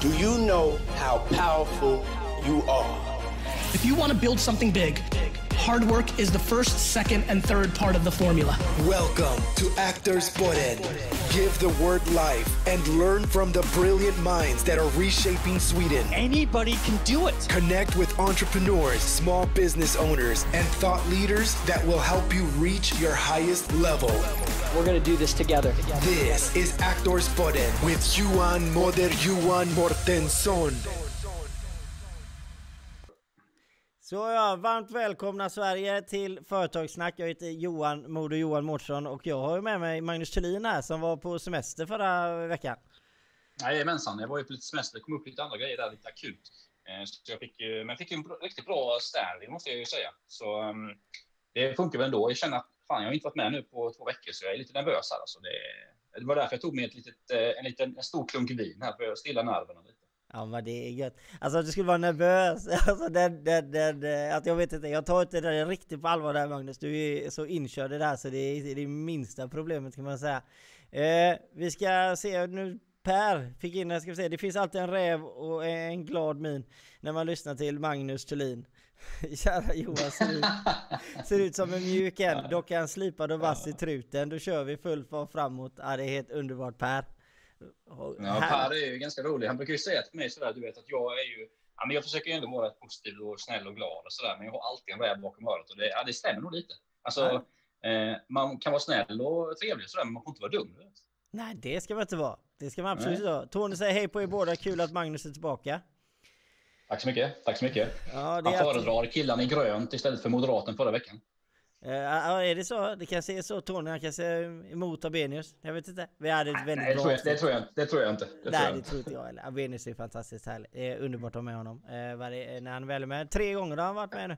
Do you know how powerful you are? If you want to build something big, hard work is the first, second, and third part of the formula. Welcome to Actors Podden. Give the word life and learn from the brilliant minds that are reshaping Sweden. Anybody can do it. Connect with entrepreneurs, small business owners, and thought leaders that will help you reach your highest level. We're going to do this together. This is Actors Podden with Johan Moder Johan Mortensson. Så ja, varmt välkomna Sverige till Företagssnack. Jag heter Johan Modo, Johan Mårtsson och jag har med mig Magnus Thulin här som var på semester förra veckan. Jajamensan, jag var ju på lite semester, det kom upp lite andra grejer där, lite akut. Eh, så jag fick, men jag fick en bra- riktigt bra standing måste jag ju säga. Så ehm, det funkar väl ändå. Jag känner att fan, jag har inte varit med nu på två veckor så jag är lite nervös här. Alltså det, det var därför jag tog med ett litet, eh, en, liten, en stor klunk vin här för att stilla nerverna lite. Ja men det är gött. Alltså att du skulle vara nervös. Alltså den, den, den, eh, att jag vet inte, jag tar inte det riktigt på allvar där Magnus. Du är så inkörd i det här så det är det är det minsta problemet kan man säga. Eh, vi ska se nu. Per fick in, jag ska vi se, det finns alltid en räv och en glad min när man lyssnar till Magnus Thulin. Kära Johan ser ut, ser ut som en mjuk en, dock är han slipad och vass i truten. Då kör vi full fart framåt. Ja, det är helt underbart Per. Ja, per är ju ganska rolig. Han brukar ju säga till mig sådär, du vet att jag är ju Ja, men jag försöker ju ändå vara positiv och snäll och glad och sådär, men jag har alltid en räv bakom örat och det, ja, det stämmer nog lite. Alltså, eh, man kan vara snäll och trevlig och sådär, men man får inte vara dum. vet. Nej, det ska man inte vara. Det ska man absolut inte vara. Tony säger hej på er båda, kul att Magnus är tillbaka. Tack så mycket. Tack så mycket. Ja, Han är alltid... föredrar killarna i grönt istället för moderaten förra veckan. Eh, ja, är det så? Det kanske är så Tony, han kanske är emot Abenius. Jag vet inte. Vi hade ett väldigt Nej, det bra tror, jag, det, tror jag, det tror jag inte. Det tror Nej, jag det inte. tror inte jag heller. Abenius är fantastiskt härlig. Det är underbart att ha med honom. Eh, varje, när han väl är med. Tre gånger har han varit med nu.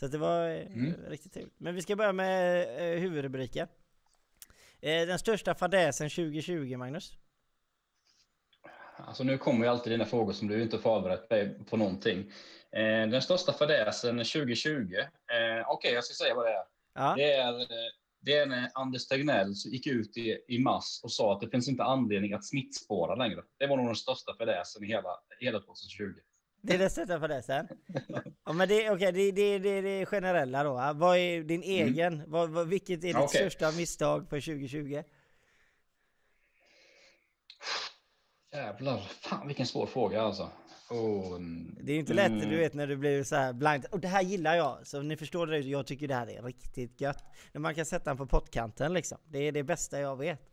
Så det var eh, Mm. riktigt trevligt. Men vi ska börja med huvudrubriken. Den största fadäsen 2020, Magnus. Alltså nu kommer ju alltid dina frågor som du inte förberett dig på någonting. Den största fadäsen 2020. Eh, Okej, jag ska säga vad det är. Ja. Det är, det är när Anders Tegnell gick ut i, i mars och sa att det finns inte anledning att smittspåra längre. Det var nog den största fadäsen i hela, hela 2020. Det är den största fadäsen? Ja men det, okej, det, det, det, det är generella då. va? Vad är din egen? Vad, vad, vilket är ditt Mm. Okej. största misstag för 2020? Jävlar, fan vilken svår fråga alltså. Oh, Det är ju inte lätt, mm. du vet när du blir så här blind. Och det här gillar jag, så ni förstår det, jag tycker det här är riktigt gött. När man kan sätta den på pottkanten liksom. Det är det bästa jag vet.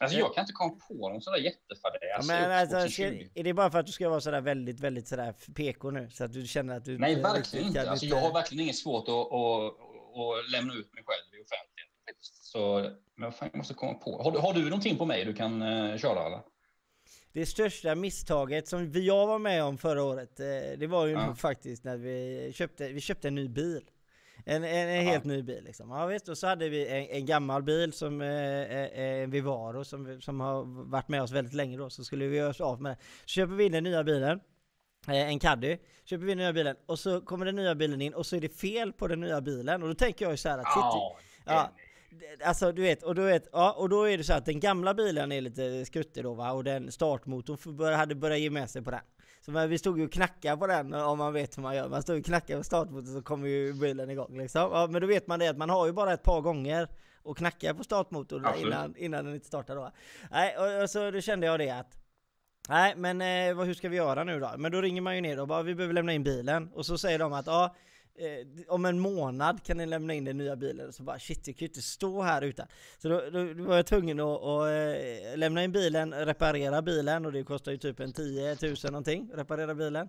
Alltså jag kan inte komma på någon sån där jättefadäs. Men alltså, ska, 2020. är det bara för att du ska vara sådär väldigt, väldigt sådär PK nu? Så att du känner att du Nej, verkligen inte. Alltså, jag har verkligen inget svårt att, att, att lämna ut mig själv i offentligheten. Så, men vad fan, jag måste komma på. Har du, har du någonting på mig du kan uh, köra eller? Det största misstaget som vi- jag var med om förra året, eh, det var ju Ja. faktiskt när vi köpte, vi köpte en ny bil. En, en, en helt ny bil liksom. Ja visst, och så hade vi en, en gammal bil som eh, eh, en Vivaro som, som har varit med oss väldigt länge då, så skulle vi göra oss av med det. Så köper vi in den nya bilen, en Caddy, köper vi in den nya bilen och så kommer den nya bilen in och så är det fel på den nya bilen och då tänker jag ju så här att shit, Ja, alltså du vet, och du vet, ja, och då är det så att den gamla bilen är lite skruttig då va, och den startmotorn bör- hade börjat ge med sig på den. Så vi stod ju och knackade på den om man vet hur man gör. Man stod och knackade på startmotorn så kommer ju bilen igång liksom. Ja, men då vet man det att man har ju bara ett par gånger och knacka på startmotorn Absolut. innan, innan den inte startar då. Nej, och, och så då kände jag det att Nej men eh, vad, hur ska vi göra nu då? Men då ringer man ju ner och bara vi behöver lämna in bilen och så säger de att ja eh, om en månad kan ni lämna in den nya bilen. Så bara shit jag kan ju inte stå här utan. Så då, då, då var jag tvungen att, att eh, lämna in bilen, reparera bilen och det kostar ju typ en 10 000 någonting reparera bilen.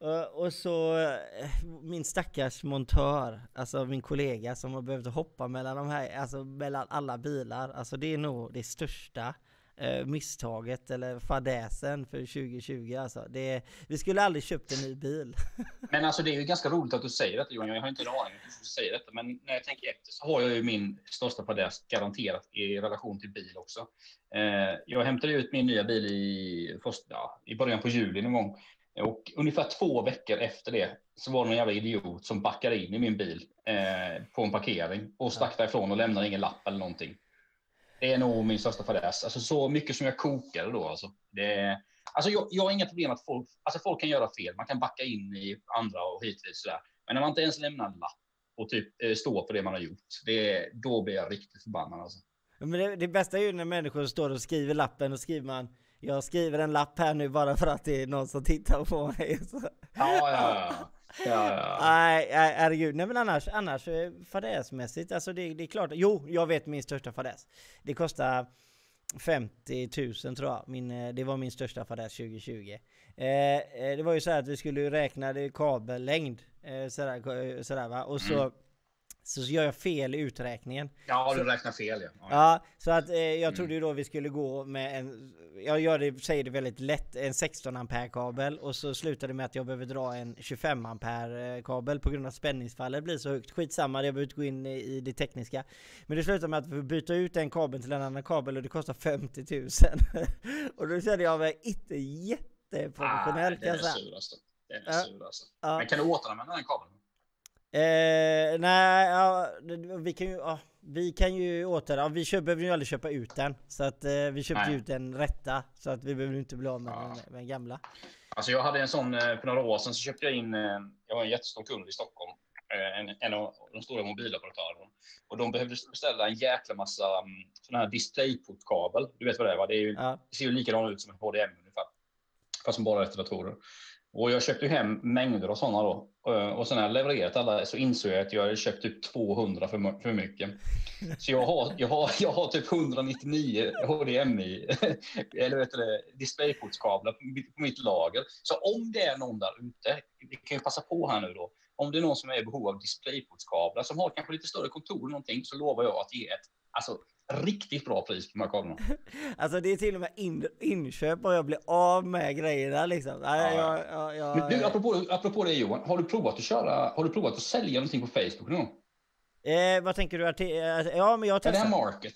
Eh, och, så eh, min stackars montör, alltså min kollega som har behövt hoppa mellan de här, alltså mellan alla bilar. Alltså det är nog det största eh, misstaget eller fadäsen för 2020 alltså. Det, vi skulle aldrig köpt en ny bil. Men alltså det är ju ganska roligt att du säger detta Johan. Jag har inte en aning om du säger detta. Men när jag tänker efter så har jag ju min största fadäs garanterat i relation till bil också. Eh, jag hämtade ut min nya bil i, först, ja, i början på juli någon gång. Och ungefär två veckor efter det så var det någon jävla idiot som backade in i min bil eh, på en parkering och stack därifrån och lämnade ingen lapp eller någonting. Det är nog min största fadäs. Alltså så mycket som jag kokade då alltså. Det, Alltså jag, jag har inga problem att folk, alltså folk kan göra fel. Man kan backa in i andra och hit dit sådär. Men när man inte ens lämnar en lapp och typ eh, står för det man har gjort, det, då blir jag riktigt förbannad alltså. Men det, det bästa är ju när människor står och skriver lappen och skriver man Jag skriver en lapp här nu bara för att det är någon som tittar på mig. Så. Ja, ja, ja. Ja. Nej, herregud. Nej men annars, annars eh, fadäsmässigt, alltså det, det är klart. Jo, jag vet min största fadäs. Det kostar 50 000 tror jag. Min, eh, det var min största fadäs 2020. Eh, eh, det var ju så här att vi skulle räkna kabellängd. Eh, sådär, sådär va. Och så, Mm. Så gör jag fel i uträkningen. Ja, du räknar fel ja. ja. Ja, så att eh, jag trodde ju då vi skulle gå med en, jag gör det, säger det väldigt lätt, en 16 ampere kabel och så slutar det med att jag behöver dra en 25 ampere kabel på grund av spänningsfallet blir så högt. Skitsamma, jag behöver inte gå in i, i det tekniska. Men det slutar med att vi byta ut en kabel till en annan kabel och det kostar 50 000. och då kände jag mig inte jätteprofessionell kan den jag är säga. sur alltså. Den är Ja. sur alltså. Ja. Men kan du återanvända den kabeln? Eh, nej, ja, vi kan ju, ja, vi kan ju åter, ja, vi köper, behöver ju aldrig köpa ut den. Så att eh, vi köpte Nej. ut den rätta, så att vi behöver inte bli av med, Ja. den, med den gamla. Alltså jag hade en sån, eh, för några år sedan så köpte jag in, eh, jag var en jättestor kund i Stockholm, eh, en, en av de stora mobiloperatörerna. Och de behövde beställa en jäkla massa mm, sån här displayportkabel. Du vet vad det är va? Det, är ju, Ja, det ser ju likadant ut som en HDM ungefär. Fast som bara efter datorer. Och jag köpte hem mängder av sådana då. Eh, och sen när jag levererat alla så insåg jag att jag hade köpt typ 200 för, för mycket. Så jag har, jag har, jag har typ 199 HDMI, eller vet du det, displayportskablar på mitt, på mitt lager. Så om det är någon där ute, vi kan ju passa på här nu då, om det är någon som är i behov av displayportskablar som har kanske lite större kontor eller någonting så lovar jag att ge ett alltså, riktigt bra pris på kablarna. alltså det är till och med in, inköp och jag blir av med grejerna liksom. Nej, Ja. jag, jag, jag, Men du, apropå, apropå det Johan, har du provat att köra, har du provat att sälja någonting på Facebook någon eh, vad tänker du? Ja, men jag Ja, det här testar. Market.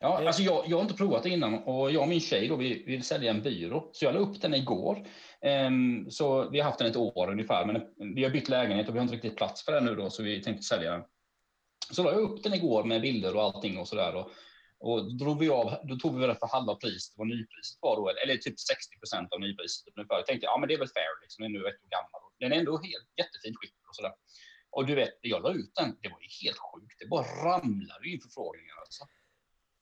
Ja, Eh. alltså jag, jag har inte provat det innan och jag och min tjej då, vi vill sälja en byrå. Så jag la upp den igår. Ehm, så vi har haft den ett år ungefär, men vi har bytt lägenhet och vi har inte riktigt plats för den nu då, så vi tänkte sälja den. Så la jag upp den igår med bilder och allting och sådär. Och, då, drog vi av, då tog vi det för halva priset, vad nypriset var då, eller typ 60 procent av nypriset ungefär. Jag tänkte, ja men det är väl fair, liksom, den är nu ett år gammal. Den är ändå helt jättefint skick och sådär. Och du vet, jag la ut den, det var ju helt sjukt. Det bara ramlade in förfrågningar alltså.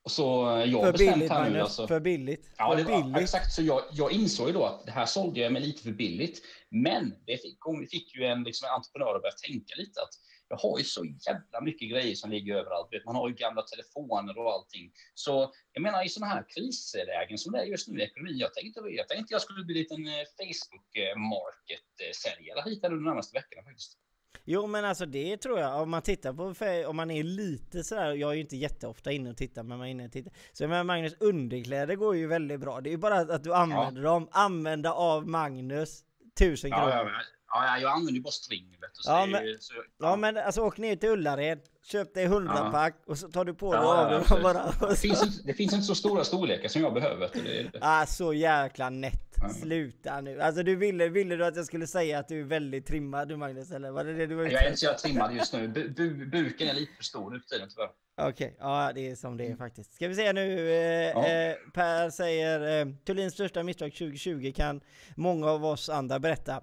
Och så eh, jag För billigt här nu alltså. för billigt. Ja, för det var, billigt. exakt. Så jag, jag insåg ju då att det här sålde jag mig lite för billigt. Men det fick, fick ju en, liksom, en entreprenör att börja tänka lite att jag har ju så jävla mycket grejer som ligger överallt. Man har ju gamla telefoner och allting. Så jag menar i sådana här krislägen som det är just nu i ekonomin. Jag tänkte jag, tänkte jag skulle bli en liten eh, Facebook eh, market eh, säljare hit här nu de närmaste veckorna faktiskt. Jo men alltså det tror jag, om man tittar på, om man är lite sådär, jag är ju inte jätteofta inne och tittar men man är inne och tittar. Så jag menar Magnus, underkläder går ju väldigt bra. Det är ju bara att du använder dem, använda av Magnus, tusen Ja, kronor. ja, Ja, ja, jag använder ju bara string. Vet du, så Ja, men- ju- så, men alltså åk ner till Ullared, köp dig 100 Ja. pack och så tar du på dig Ja, av ja, bara. Det finns, inte, det finns inte så stora storlekar som jag behöver. Det Ah, så jäkla nätt. Ja. Sluta nu. Alltså du ville, ville du att jag skulle säga att du är väldigt trimmad du Magnus eller var det det du var Jag är inte så jävla trimmad just nu. Bu, bu, buken är lite för stor nu för tiden tyvärr. Okej, ja det är som det är faktiskt. Ska vi se nu, eh, Ja. eh, Per säger eh, Thulins största misstag 2020 kan många av oss andra berätta.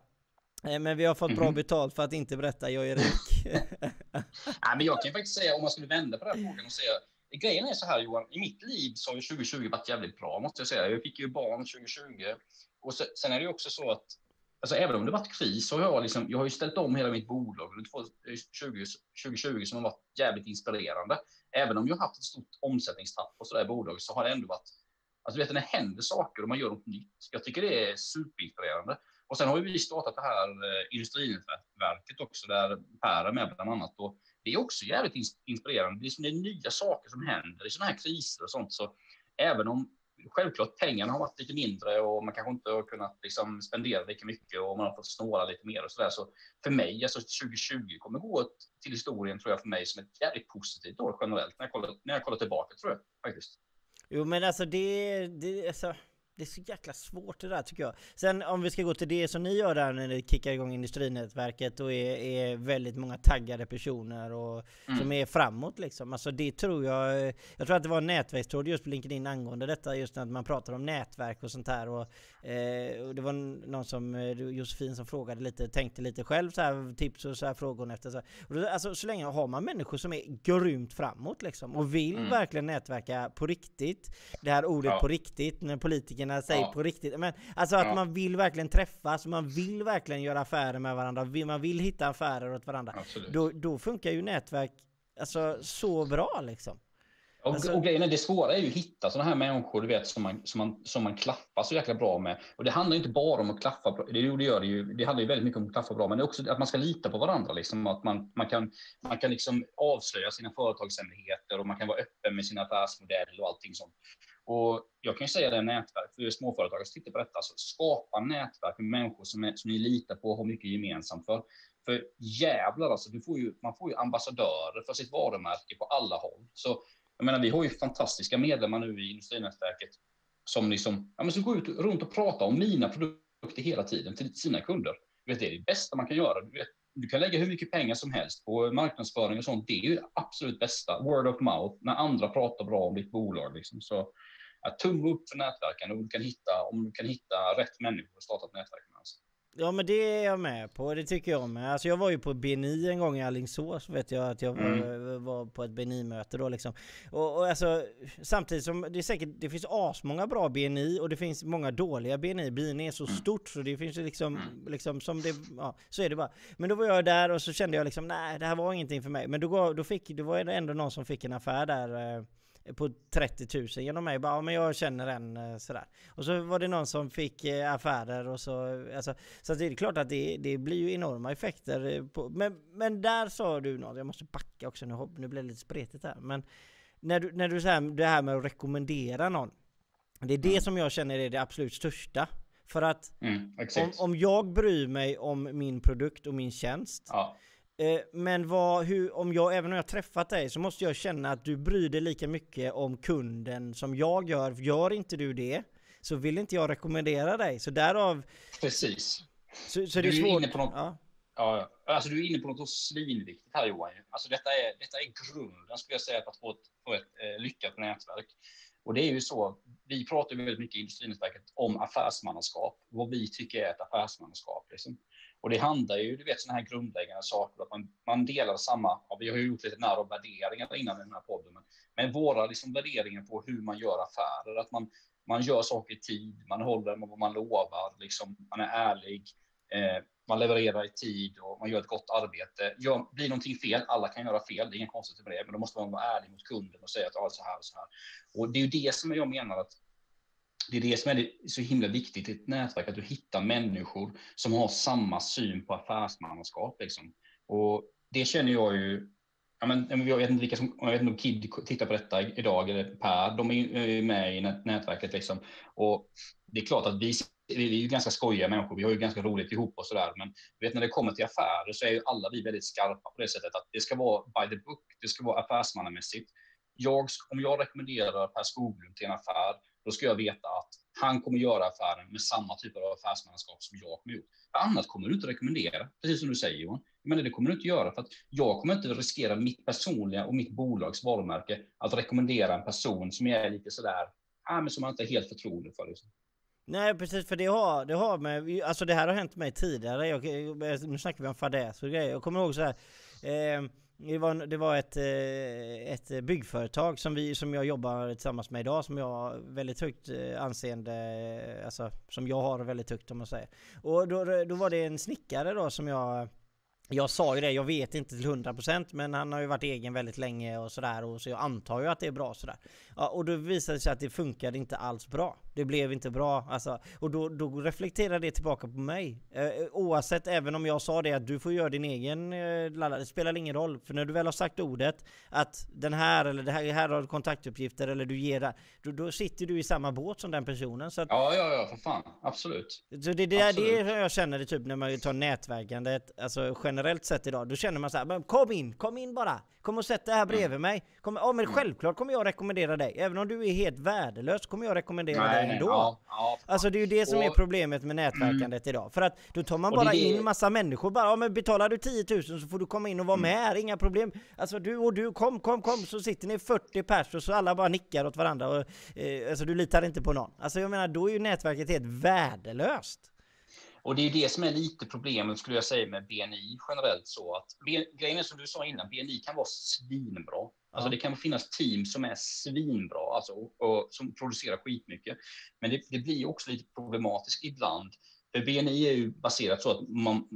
Eh, men vi har fått bra Mhm. betalt för att inte berätta, jag är rik. Nej, men jag kan faktiskt säga om man skulle vända på den här frågan och säga. Grejen är så här Johan, i mitt liv så har ju 2020 varit jävligt bra måste jag säga. Jag fick ju barn 2020 och se- sen är det ju också så att Alltså även om det varit kris så har jag liksom, jag har ju ställt om hela mitt bolag under 2020, 2020 som har varit jävligt inspirerande. Även om jag har haft ett stort omsättningstapp på sådär bolag så har det ändå varit, alltså du vet när det händer saker och man gör något nytt. Jag tycker det är superinspirerande. Och sen har ju vi startat det här eh, industrinätverket också där Per är med bland annat. Och det är också jävligt inspirerande. Det är, som det är nya saker som händer i sådana här kriser och sånt. Så även om självklart pengarna har varit lite mindre och man kanske inte har kunnat liksom spendera lika mycket och man har fått snåla lite mer och sådär. Så för mig, alltså 2020 kommer gå till historien tror jag för mig som ett jävligt positivt år generellt när jag kollar, när jag kollar tillbaka tror jag faktiskt. jo men alltså det, det alltså, det är så jäkla svårt det där tycker jag. Sen om vi ska gå till det som ni gör där när ni kickar igång industrinätverket och är, är väldigt många taggade personer och Mm. som är framåt liksom. Alltså det tror jag, jag tror att det var en nätverkstråd just på LinkedIn angående detta just när man pratar om nätverk och sånt här och, eh, och det var någon som, eh, Josefin som frågade lite, tänkte lite själv så här, tips och så här frågor efter så här. Och då, alltså så länge har man människor som är grymt framåt liksom och vill Mm. verkligen nätverka på riktigt. Det här ordet Ja. på riktigt, när politikerna säger Ja. på riktigt. Men alltså att Ja. man vill verkligen träffas, man vill verkligen göra affärer med varandra, man vill hitta affärer åt varandra. Absolut. Då, då funkar ju nätverk alltså så bra liksom. Och, Alltså- och grejen är, det svåra är ju att hitta sådana här människor du vet, som, man, som, man, som man klaffar så jäkla bra med. Och det handlar ju inte bara om att klaffa bra. Det, det, gör det, ju, det handlar ju väldigt mycket om att klaffa bra, men det är också att man ska lita på varandra. Liksom, att man, man kan, man kan liksom avslöja sina företagshemligheter och man kan vara öppen med sin affärsmodell och allting sånt. Och jag kan ju säga det, nätverk, för småföretagare som tittar på detta, så skapa nätverk med människor som, är, som ni litar på och har mycket gemensamt för. För jävlar alltså, du får ju, man får ju ambassadörer för sitt varumärke på alla håll. Så jag menar, vi har ju fantastiska medlemmar nu i industrinätverket som liksom, ja men som går ut runt och pratar om mina produkter hela tiden till sina kunder. Du vet, det är det bästa man kan göra. Du, vet, du kan lägga hur mycket pengar som helst på marknadsföring och sånt. Det är ju det absolut bästa. Word of mouth, när andra pratar bra om ditt bolag. Liksom. Så ja, tumma upp för nätverken och du kan hitta, om du kan hitta rätt människor att starta ett nätverk med. Ja men det är jag med på, det tycker jag med. Alltså jag var ju på BNI en gång i Alingsås vet jag att jag var, Mm. var på ett BNI-möte då liksom. Och, och alltså samtidigt som det är säkert, det finns asmånga bra BNI och det finns många dåliga BNI. BNI är så Mm. stort så det finns liksom, liksom som det, ja så är det bara. Men då var jag där och så kände jag liksom nej det här var ingenting för mig. Men då, då fick, det var ändå någon som fick en affär där eh, på 30 000 genom mig. Bara, ja, men jag känner en eh, sådär. Och så var det någon som fick eh, affärer och så, alltså, så det är klart att det, det blir ju enorma effekter. eh, På, men, men där sa du något, jag måste backa också nu, nu blir det lite spretigt här. Men när du, när du säger det här med att rekommendera någon. Det är det som jag känner är det absolut största. För att Mm, om, om jag bryr mig om min produkt och min tjänst Ja, Eh, Men vad, hur, om jag, även om jag träffat dig så måste jag känna att du bryr dig lika mycket om kunden som jag gör. Gör inte du det så vill inte jag rekommendera dig. Så därav, precis. så, så Du är är svårt. inne på något- Ja. Ja, alltså du är inne på något svinviktigt här Johan. Alltså detta är, detta är grunden skulle jag säga för att få ett, få ett eh, lyckat nätverk. Och det är ju så, vi pratar väldigt mycket i industrinätverket om affärsmannaskap, vad vi tycker är ett affärsmannaskap. Liksom. Och det handlar ju, du vet, sådana här grundläggande saker, att man, man delar samma, ja, vi har ju gjort lite nära av värderingar innan i den här podden, men, men våra liksom, värderingar på hur man gör affärer, att man, man gör saker i tid, man håller med vad man lovar, liksom, man är ärlig, eh, man levererar i tid och man gör ett gott arbete. Gör, blir någonting fel, alla kan göra fel, det är inget konstigt med det, men då måste man vara ärlig mot kunden och säga att ja, så här och så här. Och det är ju det som jag menar att det är det som är så himla viktigt i ett nätverk, att du hittar människor som har samma syn på affärsmannaskap. Liksom. Och det känner jag ju, ja, men, jag vet inte vilka som, jag vet inte om Kid tittar på detta idag, eller Per, de är ju med i nätverket. Liksom. Och det är klart att vi, vi är ju ganska skojiga människor, vi har ju ganska roligt ihop och sådär, men vet när det kommer till affärer så är ju alla vi väldigt skarpa på det sättet att det ska vara by the book, det ska vara affärsmannamässigt. Jag, om jag rekommenderar Per Skoglund till en affär, då ska jag veta att han kommer göra affären med samma typ av affärsmannaskap som jag kommer gjort. För annat kommer du inte rekommendera, precis som du säger Johan. Men det kommer du inte göra för att jag kommer inte riskera mitt personliga och mitt bolags varumärke att rekommendera en person som jag är lite sådär, äh, men som man inte är helt förtroende för. Liksom. Nej precis för det har, det har med, alltså det här har hänt mig tidigare. Jag, nu snackar vi om fadäser och grejer. Jag kommer ihåg så här. Eh, det var, det var ett, eh, ett byggföretag som, vi, som jag jobbar tillsammans med idag som jag har väldigt högt eh, anseende, eh, alltså som jag har väldigt högt om man säger. Och då, då var det en snickare då som jag jag sa ju det, jag vet inte till 100% men han har ju varit egen väldigt länge och sådär och så jag antar ju att det är bra sådär. Ja, och då visade det sig att det funkade inte alls bra. Det blev inte bra alltså. Och då, då reflekterar det tillbaka på mig. Eh, oavsett, även om jag sa det att du får göra din egen eh, det spelar ingen roll. För när du väl har sagt ordet att den här eller det här, här har du kontaktuppgifter eller du ger det. Då, då sitter du i samma båt som den personen. Så att, Ja, ja, ja, för fan. Absolut. så det, det det Absolut. som jag känner det typ när man tar nätverkandet, alltså generellt sett idag, då känner man så här, kom in, kom in bara! Kom och sätt dig här bredvid Mm. mig! Kom, ja men självklart kommer jag rekommendera dig, även om du är helt värdelös kommer jag rekommendera dig ändå. ja, ja. Alltså det är ju det som är Och- problemet med nätverkandet idag. För att då tar man bara är det- in massa människor bara, ja men betalar du 10 000 så får du komma in och vara med här, inga problem. Alltså du och du, kom, kom, kom, så sitter ni 40 pers och så alla bara nickar åt varandra och eh, alltså du litar inte på någon. Alltså jag menar, då är ju nätverket helt värdelöst. Och det är det som är lite problemet skulle jag säga med BNI generellt så att grejen är som du sa innan, BNI kan vara svinbra. Alltså det kan finnas team som är svinbra, alltså och, och som producerar skitmycket. Men det, det blir också lite problematiskt ibland. För BNI är ju baserat så att man,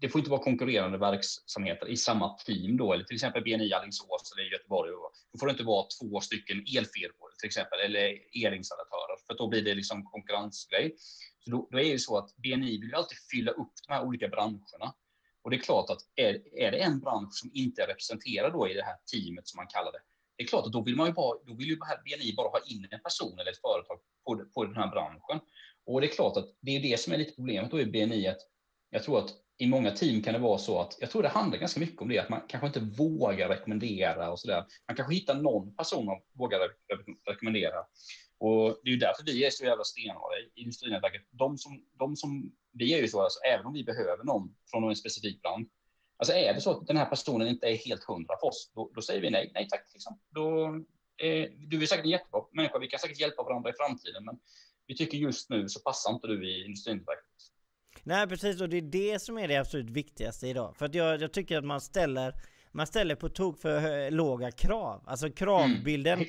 det får inte vara konkurrerande verksamheter i samma team då, eller till exempel BNI Alingsås eller Göteborg. Då får det inte vara två stycken elfirmor till exempel, eller elinstallatörer, för då blir det liksom konkurrensgrej. För då, då är det ju så att BNI vill alltid fylla upp de här olika branscherna. Och det är klart att är, är det en bransch som inte är representerad då i det här teamet som man kallar det, det är klart att då vill man ju bara, då vill ju BNI bara ha in en person eller ett företag på, på den här branschen. Och det är klart att det är det som är lite problemet då i BNI, att jag tror att i många team kan det vara så att, jag tror det handlar ganska mycket om det, att man kanske inte vågar rekommendera och sådär. Man kanske hittar någon person man vågar re- rekommendera. Och det är ju därför vi är så jävla stenhårda i industrinätverket. De som, de som, vi är ju så, alltså, även om vi behöver någon från en specifik bransch, alltså är det så att den här personen inte är helt hundra för oss, då, då säger vi nej, nej tack. Liksom. Då, eh, du är säkert en jättebra människa, vi kan säkert hjälpa varandra i framtiden, men vi tycker just nu så passar inte du i industrinätverket. Nej precis, och det är det som är det absolut viktigaste idag. För att jag, jag tycker att man ställer, man ställer på tok för låga krav. Alltså kravbilden,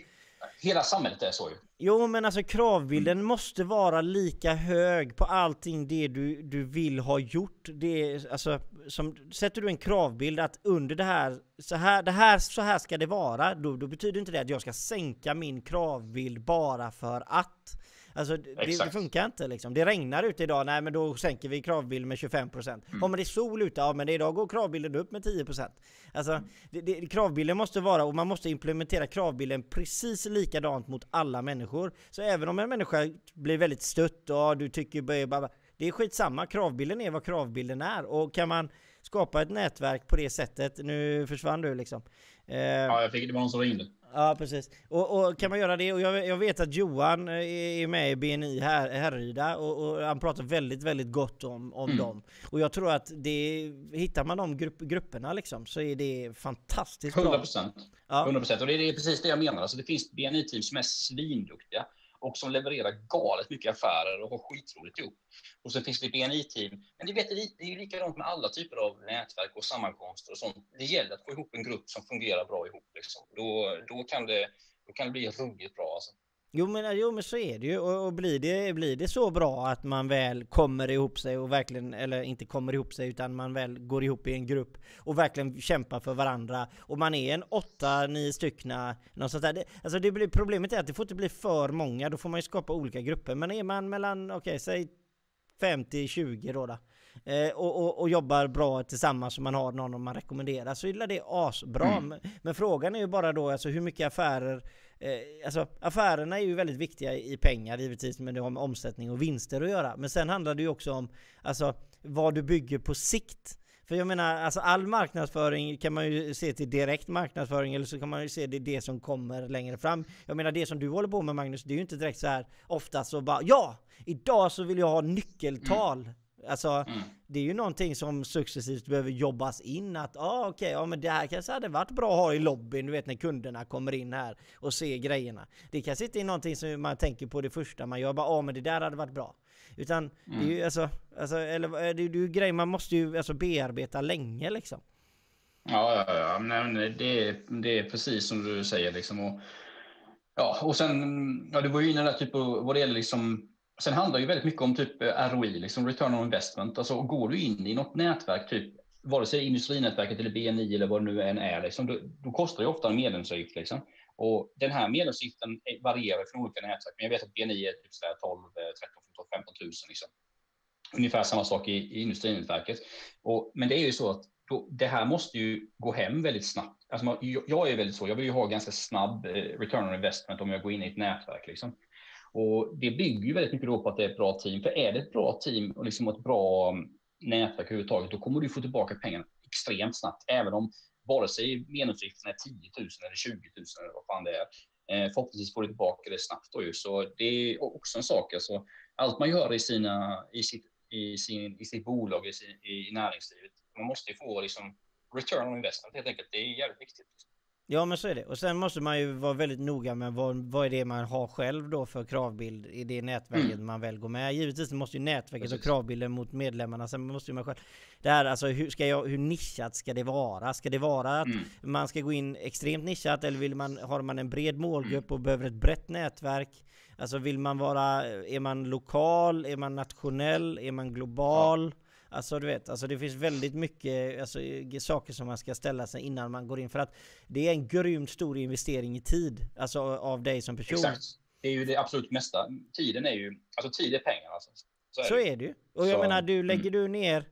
Hela samhället är så ju. Jo men alltså kravbilden måste vara lika hög på allting det du, du vill ha gjort. Det är, alltså, som, sätter du en kravbild att under det här, så här, det här, så här ska det vara, då, då betyder inte det att jag ska sänka min kravbild bara för att. Alltså det, det funkar inte liksom. Det regnar ute idag, nej men då sänker vi kravbilden med 25%. Mm. Men det är sol ute, ja men idag går kravbilden upp med 10%. Alltså det, det, kravbilden måste vara, och man måste implementera kravbilden precis likadant mot alla människor. Så även om en människa blir väldigt stött och du tycker bara- det är skitsamma, kravbilden är vad kravbilden är. Och kan man skapa ett nätverk på det sättet, nu försvann du liksom. Eh, Ja, jag fick, det var någon som ringde. Ja precis. Och, och kan man göra det, och jag, jag vet att Johan eh, är med i BNI här, Härryda och, och han pratar väldigt, väldigt gott om, om Mm. dem. Och jag tror att det, hittar man de grupp, grupperna liksom så är det fantastiskt bra. 100 procent. Ja. 100 procent. Och det är, det är precis det jag menar. Alltså det finns BNI-team som är svinduktiga och som levererar galet mycket affärer och har skitroligt ihop. Och så finns det BNI-team. Men det, vet, det är ju likadant med alla typer av nätverk och sammankomster och sånt. Det gäller att få ihop en grupp som fungerar bra ihop. Liksom. Då, då, kan det, då kan det bli ruggigt bra. Alltså. Jo men, jo men så är det ju och, och blir, det, blir det så bra att man väl kommer ihop sig och verkligen, eller inte kommer ihop sig utan man väl går ihop i en grupp och verkligen kämpar för varandra och man är en åtta, nio styckna, något sånt där. Det, alltså det blir, problemet är att det får inte bli för många, då får man ju skapa olika grupper. Men är man mellan, okej säg 50-20 då, då eh, och, och, och jobbar bra tillsammans och man har någon man rekommenderar så är det asbra. Mm. Men, men frågan är ju bara då alltså hur mycket affärer Eh, alltså affärerna är ju väldigt viktiga i pengar givetvis, men det har med omsättning och vinster att göra. Men sen handlar det ju också om alltså, vad du bygger på sikt. För jag menar, alltså all marknadsföring kan man ju se till direkt marknadsföring eller så kan man ju se det, det som kommer längre fram. Jag menar det som du håller på med Magnus, det är ju inte direkt så här ofta så bara ja, idag så vill jag ha nyckeltal. Alltså, Mm. det är ju någonting som successivt behöver jobbas in att ah, okej, ja men det här kanske hade varit bra att ha i lobbyn, du vet när kunderna kommer in här och ser grejerna. Det kanske inte är någonting som man tänker på det första man gör, bara ah, men det där hade varit bra. Utan det är ju alltså, alltså eller det är ju grejer man måste ju alltså bearbeta länge liksom. Ja, ja, ja. Nej, det, är, det är precis som du säger. Liksom. Och, ja, och sen, ja, du var ju inne där typ vad det gäller liksom, sen handlar det ju väldigt mycket om typ eh, ROI, liksom return on investment. Alltså går du in i något nätverk, typ vare sig industrinätverket eller BNI eller vad det nu än är, liksom, då, då kostar det ofta en medlemsavgift. Liksom. Och den här medlemsavgiften eh, varierar från olika nätverk, men jag vet att BNI är typ 12, 13, 14, 15 000. Liksom. Ungefär samma sak i, i industrinätverket. Och, men det är ju så att då, det här måste ju gå hem väldigt snabbt. Alltså man, jag, jag är väldigt så, jag vill ju ha ganska snabb eh, return on investment om jag går in i ett nätverk. Liksom. Och det bygger ju väldigt mycket då på att det är ett bra team. För är det ett bra team och liksom ett bra mm, nätverk överhuvudtaget, då kommer du få tillbaka pengarna extremt snabbt, även om vare sig genomsnittet är 10 000 eller 20 000 eller vad fan det är. Eh, förhoppningsvis får du tillbaka det snabbt då ju. Så det är också en sak. Alltså, allt man gör i, sina, i, sitt, i, sin, i sitt bolag, i, sin, i näringslivet, man måste ju få liksom return on investment helt enkelt. Det är jävligt viktigt. Ja men så är det. Och sen måste man ju vara väldigt noga med vad, vad är det man har själv då för kravbild i det nätverket mm. man väl går med. Givetvis måste ju nätverket Precis. och kravbilden mot medlemmarna. Sen måste ju man själv... Det här alltså hur, ska jag, hur nischat ska det vara? Ska det vara att mm. man ska gå in extremt nischat eller vill man, har man en bred målgrupp och behöver ett brett nätverk? Alltså vill man vara, är man lokal, är man nationell, är man global? Ja. Alltså du vet, alltså det finns väldigt mycket alltså, saker som man ska ställa sig innan man går in. För att det är en grymt stor investering i tid. Alltså av dig som person. Exakt. Det är ju det absolut mesta. Tiden är ju, alltså tid är pengar alltså. Så är, så det. är det ju. Och jag så, menar, du lägger mm. du ner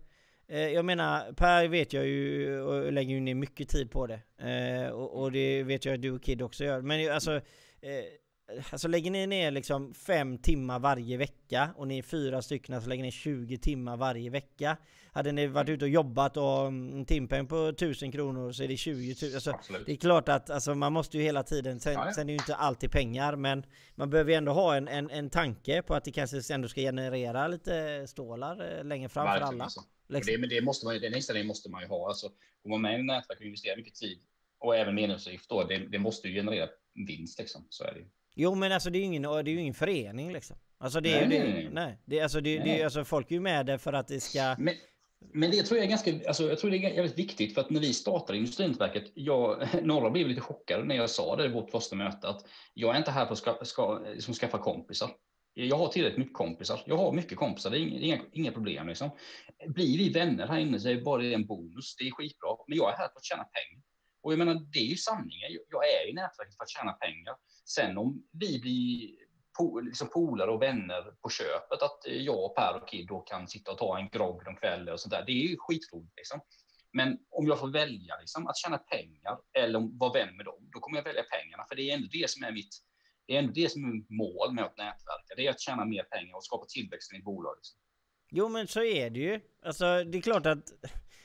eh, jag menar, Per vet jag ju och lägger ju ner mycket tid på det. Eh, och, och, det vet jag att du och Kid också gör. Men alltså, eh, Alltså lägger ni ner liksom fem timmar varje vecka och ni är fyra stycken så lägger ni 20 timmar varje vecka. Hade ni varit ute och jobbat och en timpeng på 1000 kronor så är det 20 000. Alltså, det är klart att alltså, man måste ju hela tiden, sen, ja, ja. sen är ju inte alltid pengar men man behöver ju ändå ha en, en, en tanke på att det kanske ändå ska generera lite stålar eh, längre fram för alla. Alltså. Liksom. Det, men det måste man, den inställningen måste man ju ha. Alltså, går man med i nätverk och investerar mycket tid och även medlemsavgift då, det, det måste ju generera vinst liksom. Så är det ju. Jo men alltså det är ju ingen, det är ingen förening liksom. Alltså det är nej, ju det, nej. Det, alltså, det, nej. det, alltså folk är ju med där för att det ska... Men, men det tror jag är ganska, alltså jag tror det är jävligt viktigt för att när vi startade Industrinätverket, jag, några blev lite chockade när jag sa det i vårt första möte att jag är inte här för att ska, ska, liksom skaffa kompisar. Jag har tillräckligt mycket kompisar. Jag har mycket kompisar, det är inga, inga, inga problem. Liksom. Blir vi vänner här inne så är det bara en bonus. Det är skitbra. Men jag är här för att tjäna pengar. Och jag menar, det är ju sanningen. Jag är i nätverket för att tjäna pengar. Sen om vi blir po liksom polare och vänner på köpet, att eh, jag, Per och Kid då kan sitta och ta en grogg någon kväll och sånt där, det är ju skitroligt. Liksom. Men om jag får välja liksom, att tjäna pengar eller vara vän med dem, då kommer jag välja pengarna. För det är ändå det som är mitt, det är ändå det som är mitt mål med att nätverka. Det är att tjäna mer pengar och skapa tillväxt i bolaget. Liksom. Jo men så är det ju. Alltså det är klart att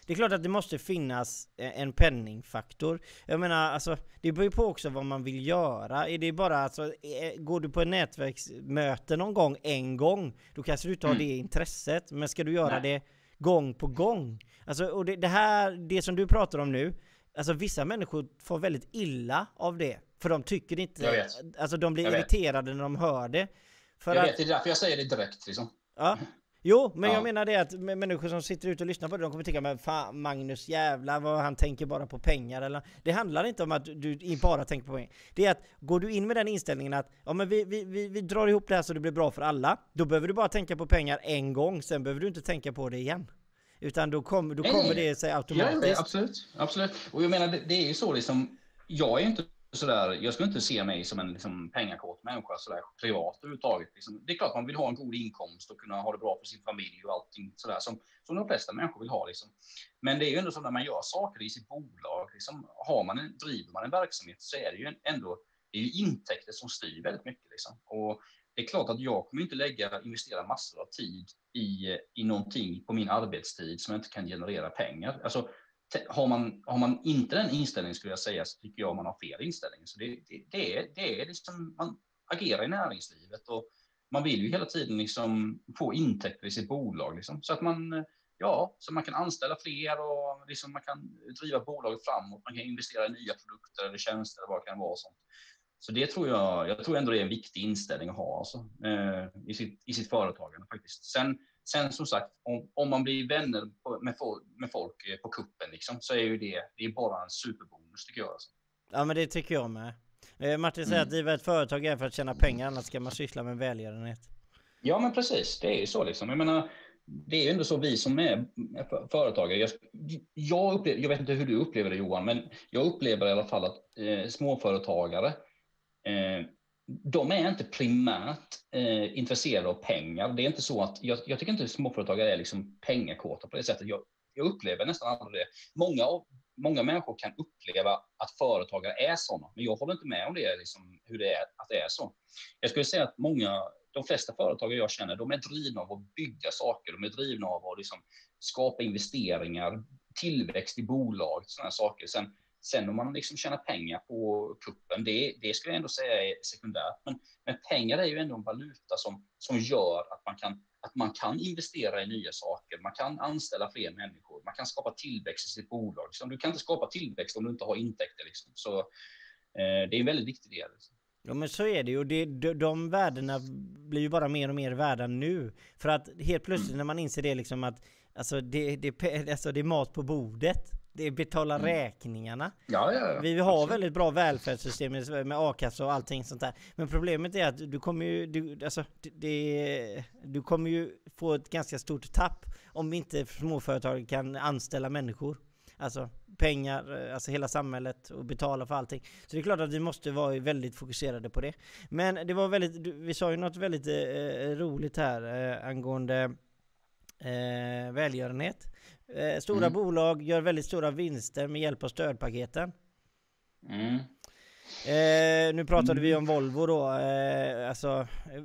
det är klart att det måste finnas en penningfaktor. Jag menar, alltså, det beror ju på också vad man vill göra. Är det bara alltså, går du på ett nätverksmöte någon gång, en gång, då kanske du inte har mm. det intresset. Men ska du göra Nej. det gång på gång? Alltså, och det, det, här, det som du pratar om nu, alltså vissa människor får väldigt illa av det. För de tycker inte, alltså de blir irriterade när de hör det. För jag att, vet, det är därför jag säger det direkt liksom. Ja, Jo, men ja. jag menar det att människor som sitter ute och lyssnar på det, de kommer tycka men fan Magnus jävlar vad han tänker bara på pengar eller Det handlar inte om att du bara tänker på pengar. Det är att går du in med den inställningen att ja men vi, vi, vi, vi drar ihop det här så det blir bra för alla. Då behöver du bara tänka på pengar en gång, sen behöver du inte tänka på det igen. Utan då, kom, då kommer det sig automatiskt. Ja, absolut, absolut. Och jag menar det, det är ju så liksom, jag är inte sådär, jag skulle inte se mig som en liksom, pengakåt människa sådär privat överhuvudtaget. Liksom. Det är klart man vill ha en god inkomst och kunna ha det bra för sin familj och allting sådär som, som de flesta människor vill ha. Liksom. Men det är ju ändå så när man gör saker i sitt bolag, liksom, har man en, driver man en verksamhet så är det ju ändå det är ju intäkter som styr väldigt mycket. Liksom. Och det är klart att jag kommer inte lägga, investera massor av tid i, i någonting på min arbetstid som jag inte kan generera pengar. Alltså, har man, har man inte den inställningen skulle jag säga så tycker jag man har fel inställning. Så det, det, det är, det är liksom, man agerar i näringslivet och man vill ju hela tiden liksom få intäkter i sitt bolag liksom, så att man ja, så man kan anställa fler och liksom man kan driva bolaget framåt. Man kan investera i nya produkter eller tjänster eller vad det kan vara. Sånt. Så det tror jag, jag tror ändå det är en viktig inställning att ha alltså, eh, i, sitt, i sitt företagande faktiskt. Sen Sen som sagt, om, om man blir vänner med, med folk eh, på kuppen liksom, så är ju det, det är bara en superbonus tycker jag. Alltså. Ja men det tycker jag med. Eh, Martin säger mm. att driva ett företag är för att tjäna pengar, annars ska man syssla med välgörenhet. Ja men precis, det är ju så liksom. Jag menar, det är ju ändå så vi som är företagare. Jag, jag, upplever, jag vet inte hur du upplever det Johan, men jag upplever i alla fall att eh, småföretagare eh, de är inte primärt eh, intresserade av pengar. Det är inte så att jag, jag tycker inte småföretagare är liksom pengakåta på det sättet. Jag, jag upplever nästan aldrig det. Många, många människor kan uppleva att företagare är sådana, men jag håller inte med om det, liksom, hur det är, att det är så. Jag skulle säga att många, de flesta företagare jag känner, de är drivna av att bygga saker. De är drivna av att liksom skapa investeringar, tillväxt i bolag, sådana saker. Sen, sen om man liksom tjänar pengar på kuppen, det, det skulle jag ändå säga är sekundärt. Men, men pengar är ju ändå en valuta som, som gör att man, kan, att man kan investera i nya saker. Man kan anställa fler människor. Man kan skapa tillväxt i sitt bolag. Liksom. du kan inte skapa tillväxt om du inte har intäkter. Liksom. Så eh, det är en väldigt viktig del. Liksom. Ja men så är det ju, det, de, de värdena blir ju bara mer och mer värda nu. För att helt plötsligt när man inser det liksom att Alltså det, det, alltså det är mat på bordet. Det är betala mm. räkningarna. Ja, ja, ja. Vi har Absolut. väldigt bra välfärdssystem med a-kassa och allting sånt där. Men problemet är att du kommer ju, du, alltså, det, du kommer ju få ett ganska stort tapp om inte småföretag kan anställa människor. Alltså pengar, alltså hela samhället och betala för allting. Så det är klart att vi måste vara väldigt fokuserade på det. Men det var väldigt, vi sa ju något väldigt eh, roligt här eh, angående eh, välgörenhet. Eh, stora mm. bolag gör väldigt stora vinster med hjälp av stödpaketen. Mm. Eh, nu pratade mm. vi om Volvo då. Eh, alltså, eh,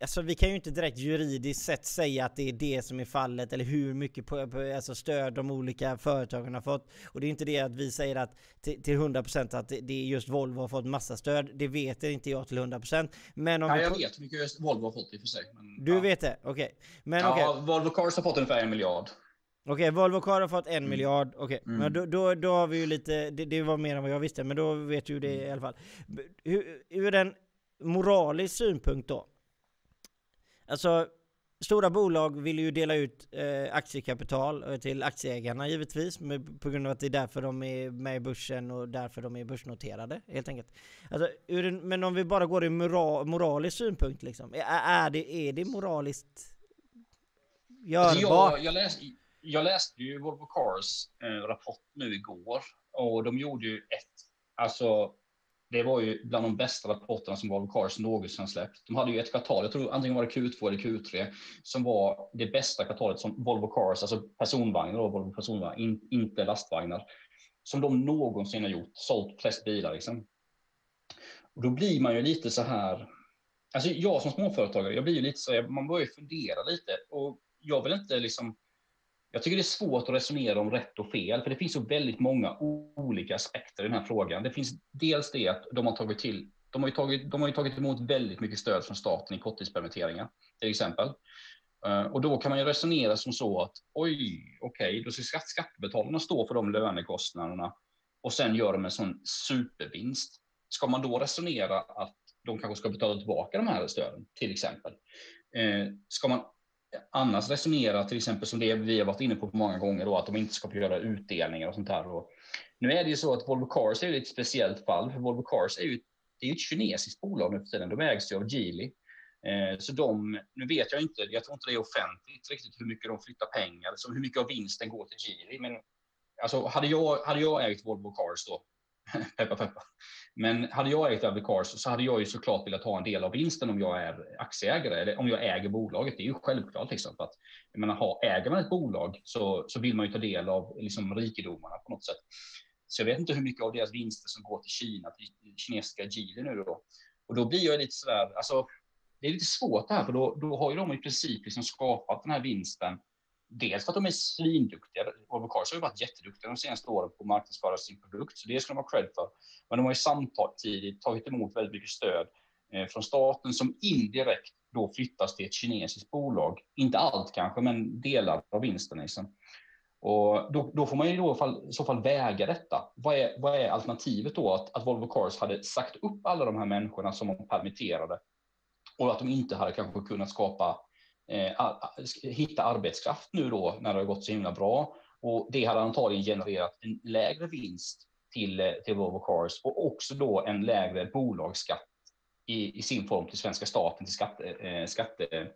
alltså, vi kan ju inte direkt juridiskt sett säga att det är det som är fallet eller hur mycket på, på, alltså stöd de olika företagen har fått. Och det är inte det att vi säger att till, till 100% att det, det är just Volvo har fått massa stöd. Det vet inte jag till 100%. Men om ja, jag vet hur mycket Volvo har fått i och för sig. Men, du ja. vet det? Okej. Okay. ja, okay. Volvo Cars har fått ungefär en miljard. Okej, okay, Volvo Car har fått en mm. miljard. Okej, okay. mm. men då, då, då har vi ju lite, det, det, var mer än vad jag visste, men då vet du det i alla fall. Hur, ur en moralisk synpunkt då? Alltså, stora bolag vill ju dela ut eh, aktiekapital eh, till aktieägarna givetvis, med, på grund av att det är därför de är med i börsen och därför de är börsnoterade, helt enkelt. Alltså, en, men om vi bara går i moral, moralisk synpunkt liksom, är, är, det, är det moraliskt görbart? Alltså jag, jag läste jag läste ju Volvo Cars eh, rapport nu igår och de gjorde ju ett, alltså det var ju bland de bästa rapporterna som Volvo Cars någonsin släppt. De hade ju ett kvartal, jag tror antingen var det Q2 eller Q3, som var det bästa kvartalet som Volvo Cars, alltså personvagnar och Volvo personvagnar, in, inte lastvagnar, som de någonsin har gjort, sålt flest bilar liksom. Och då blir man ju lite så här, alltså jag som småföretagare, jag blir ju lite så, här, man börjar ju fundera lite och jag vill inte liksom jag tycker det är svårt att resonera om rätt och fel, för det finns så väldigt många olika aspekter i den här frågan. Det finns dels det att de har tagit till de har, ju tagit, de har ju tagit emot väldigt mycket stöd från staten i korttidspermitteringar, till exempel. Eh, och då kan man ju resonera som så att oj, okej, okay, då ska skattebetalarna stå för de lönekostnaderna och sen gör de en sån supervinst. Ska man då resonera att de kanske ska betala tillbaka de här stöden, till exempel? Eh, ska man annars resonera, till exempel som det vi har varit inne på många gånger, då, att de inte ska få göra utdelningar och sånt här. Och nu är det ju så att Volvo Cars är ett speciellt fall, för Volvo Cars är ju, det är ett kinesiskt bolag nu för tiden. De ägs ju av Geely. Eh, så de, nu vet jag inte, jag tror inte det är offentligt riktigt hur mycket de flyttar pengar, hur mycket av vinsten går till Geely. Men alltså, hade, jag, hade jag ägt Volvo Cars då, peppa peppa. Men hade jag ägt Abbey Cars så hade jag ju såklart velat ha en del av vinsten om jag är aktieägare eller om jag äger bolaget. Det är ju självklart liksom att jag menar, ha, äger man ett bolag så, så vill man ju ta del av liksom rikedomarna på något sätt. Så jag vet inte hur mycket av deras vinster som går till Kina, till kinesiska Geely nu då. Och då blir jag lite sådär, alltså det är lite svårt det här, för då, då har ju de i princip liksom skapat den här vinsten dels för att de är svinduktiga. Volvo Cars har ju varit jätteduktiga de senaste åren på att marknadsföra sin produkt, så det ska de ha cred för. Men de har ju samtidigt tagit emot väldigt mycket stöd eh, från staten som indirekt då flyttas till ett kinesiskt bolag. Inte allt kanske, men delar av vinsten. Liksom. Och då, då, får man ju då i, fall, i så fall väga detta. Vad är, vad är alternativet då? Att, att Volvo Cars hade sagt upp alla de här människorna som de permitterade och att de inte hade kanske kunnat skapa Eh, hitta arbetskraft nu då när det har gått så himla bra. Och det hade antagligen genererat en lägre vinst till, eh, till Volvo Cars och också då en lägre bolagsskatt i, i sin form till svenska staten, till skatte, eh, skatte,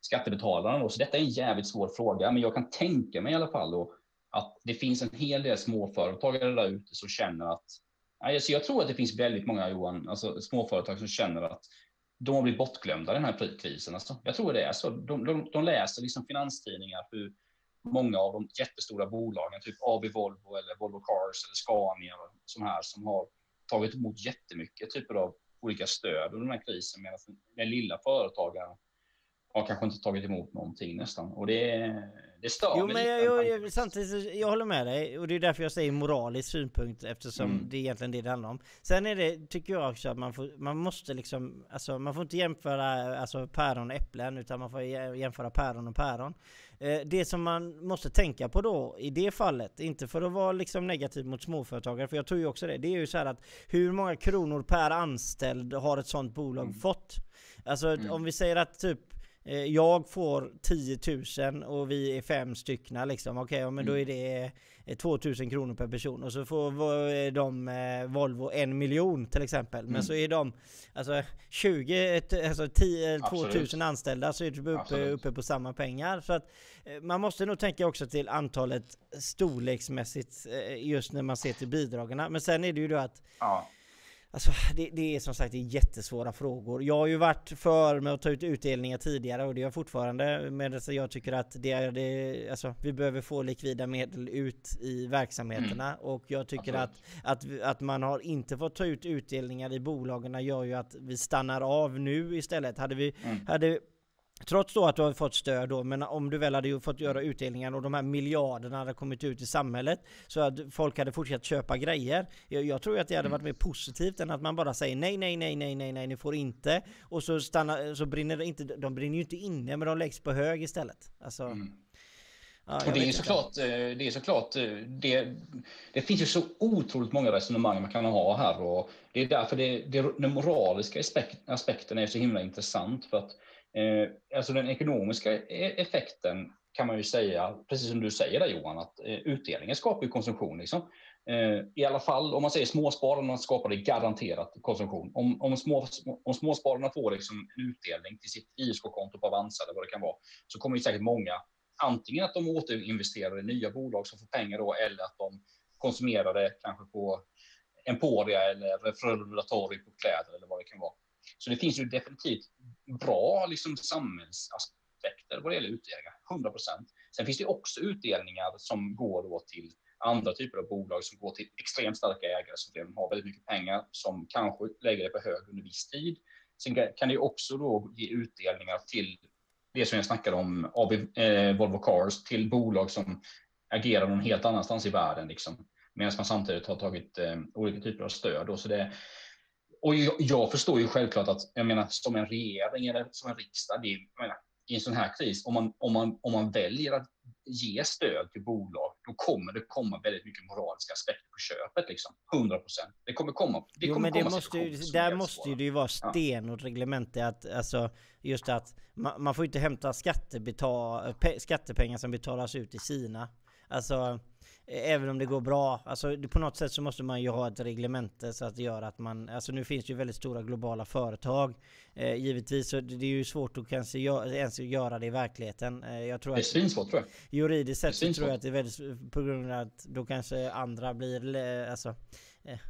skattebetalarna. Så detta är en jävligt svår fråga, men jag kan tänka mig i alla fall då att det finns en hel del småföretagare där ute som känner att Alltså jag tror att det finns väldigt många Johan, alltså småföretag som känner att de har blivit bortglömda den här krisen. Alltså. Jag tror det är så. De, de, de läser liksom finanstidningar hur många av de jättestora bolagen, typ AB Volvo eller Volvo Cars eller Scania, som här som har tagit emot jättemycket typer av olika stöd under den här krisen, medan den lilla företagaren har kanske inte tagit emot någonting nästan. Och det, det stör Jo men jag, jag, jag, samtidigt, jag håller med dig och det är därför jag säger moralisk synpunkt eftersom Mm. det är egentligen det det handlar om. Sen är det, tycker jag också att man, får, man måste liksom, alltså man får inte jämföra alltså, päron och äpplen utan man får jä- jämföra päron och päron. Eh, det som man måste tänka på då i det fallet, inte för att vara liksom negativ mot småföretagare, för jag tror ju också det, det är ju så här att hur många kronor per anställd har ett sånt bolag Mm. fått? Alltså om vi säger att typ jag får 10 000 och vi är fem styckna liksom. Okej, ja, men då är det eh, 2 000 kronor per person. Och så får de eh, Volvo en miljon till exempel. Men så är de alltså 20, ett- alltså 10, 2 Absolut. 000 anställda så är det uppe, Absolut. uppe på samma pengar. Så att eh, man måste nog tänka också till antalet storleksmässigt eh, just när man ser till bidragen. Men sen är det ju då att Ja. Alltså det, det är som sagt det är jättesvåra frågor. Jag har ju varit för med att ta ut utdelningar tidigare och det är jag fortfarande. Men alltså jag tycker att det är det, alltså vi behöver få likvida medel ut i verksamheterna och jag tycker att, att, att man har inte fått ta ut utdelningar i bolagen gör ju att vi stannar av nu istället. Hade vi, hade Trots då att du har fått stöd då, men om du väl hade fått göra utdelningar och de här miljarderna hade kommit ut i samhället så att folk hade fortsatt köpa grejer. Jag, jag tror att det hade varit mer positivt än att man bara säger nej, nej, nej, nej, nej, nej, ni får inte. Och så stannar, så brinner det inte, de brinner ju inte inne men de läggs på hög istället. Alltså, ja, jag Och det är ju såklart, eh, det är såklart, eh, det, det finns ju så otroligt många resonemang man kan ha här och det är därför det, det, den moraliska aspekt, aspekten är så himla intressant för att Eh, alltså den ekonomiska e- effekten kan man ju säga, precis som du säger där Johan, att eh, utdelningen skapar ju konsumtion liksom. Eh, I alla fall om man säger småspararna skapar det garanterat konsumtion. Om, om, små, om småspararna får liksom en utdelning till sitt ISK-konto på Avanza eller vad det kan vara, så kommer ju säkert många antingen att de återinvesterar i nya bolag som får pengar då, eller att de konsumerar det kanske på Emporia eller Frölunda på kläder eller vad det kan vara. Så det finns ju definitivt bra liksom, samhällsaspekter vad det gäller utdelningar, 100 procent. Sen finns det också utdelningar som går då till andra typer av bolag som går till extremt starka ägare som redan har väldigt mycket pengar som kanske lägger det på hög under viss tid. Sen kan det också då ge utdelningar till det som jag snackade om, AB, eh, Volvo Cars, till bolag som agerar någon helt annanstans i världen, liksom, medan man samtidigt har tagit eh, olika typer av stöd. Då. så det, och jag, jag förstår ju självklart att, jag menar, som en regering eller som en riksdag, det är, jag menar, i en sån här kris, om man, om, man, om man väljer att ge stöd till bolag, då kommer det komma väldigt mycket moraliska aspekter på köpet. Liksom. 100 procent. Det kommer komma. Det Jo kommer men det komma måste ju, där är måste ju det ju vara stenhårt reglemente att alltså just att man, man får inte hämta skattebetal, skattepengar som betalas ut i Kina. Alltså Även om det går bra, alltså på något sätt så måste man ju ha ett reglemente så att det gör att man, alltså nu finns det ju väldigt stora globala företag eh, Givetvis så det är ju svårt att kanske gö- ens göra det i verkligheten. Eh, jag tror Det är svinsvårt tror jag. Juridiskt sett tror jag att det är väldigt på grund av att då kanske andra blir eh, alltså eh,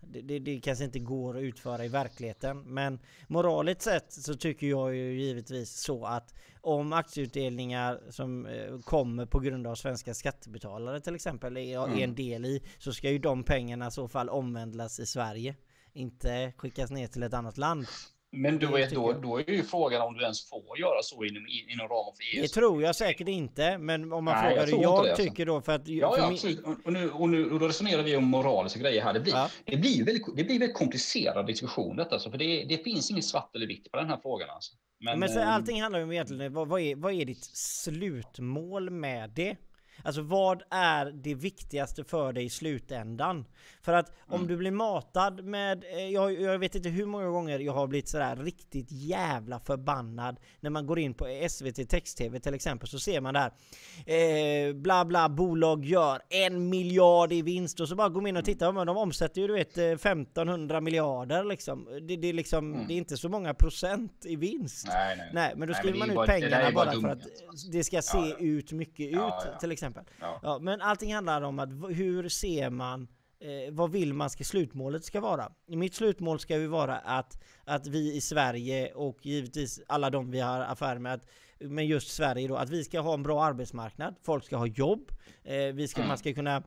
det, det, det kanske inte går att utföra i verkligheten men moraliskt sett så tycker jag ju givetvis så att om aktieutdelningar som eh, kommer på grund av svenska skattebetalare till exempel är, är Mm. en del i så ska ju de pengarna i så fall omvandlas i Sverige inte skickas ner till ett annat land. Men är, tycker då, jag. då är ju frågan om du ens får göra så inom, inom ramen för Det ES. tror jag säkert inte men om man Nej, frågar jag hur jag inte det, alltså. tycker då för att Ja, för ja min- absolut. Och, nu, och, nu, och då resonerar vi om moraliska grejer här. Det blir, Ja. det blir väldigt, det blir väldigt komplicerad diskussion detta, alltså, för det, det finns inget svart eller vitt på den här frågan. Alltså. Men, men så ehm, allting handlar ju om egentligen, vad, vad, är, vad är ditt slutmål med det? Alltså vad är det viktigaste för dig i slutändan? För att om Mm. du blir matad med, eh, jag, jag vet inte hur många gånger jag har blivit sådär riktigt jävla förbannad när man går in på SVT Text-TV till exempel så ser man där eh, bla bla bolag gör en miljard i vinst och så bara går man in och tittar, men de omsätter ju du vet eh, 1500 miljarder liksom. Det, det, är liksom det är inte så många procent i vinst. Mm. Nej, nej. Nej, men då Nej, skriver men det man ut bara- pengarna bara bara för att det ska se ja. ut mycket ut Ja, ja. till exempel. Ja. Ja, men allting handlar om att hur ser man eh, vad vill man ska slutmålet ska vara? Mitt slutmål ska ju vara att, att vi i Sverige och givetvis alla de vi har affär med, att, men just Sverige då, att vi ska ha en bra arbetsmarknad, folk ska ha jobb, eh, vi ska, man ska kunna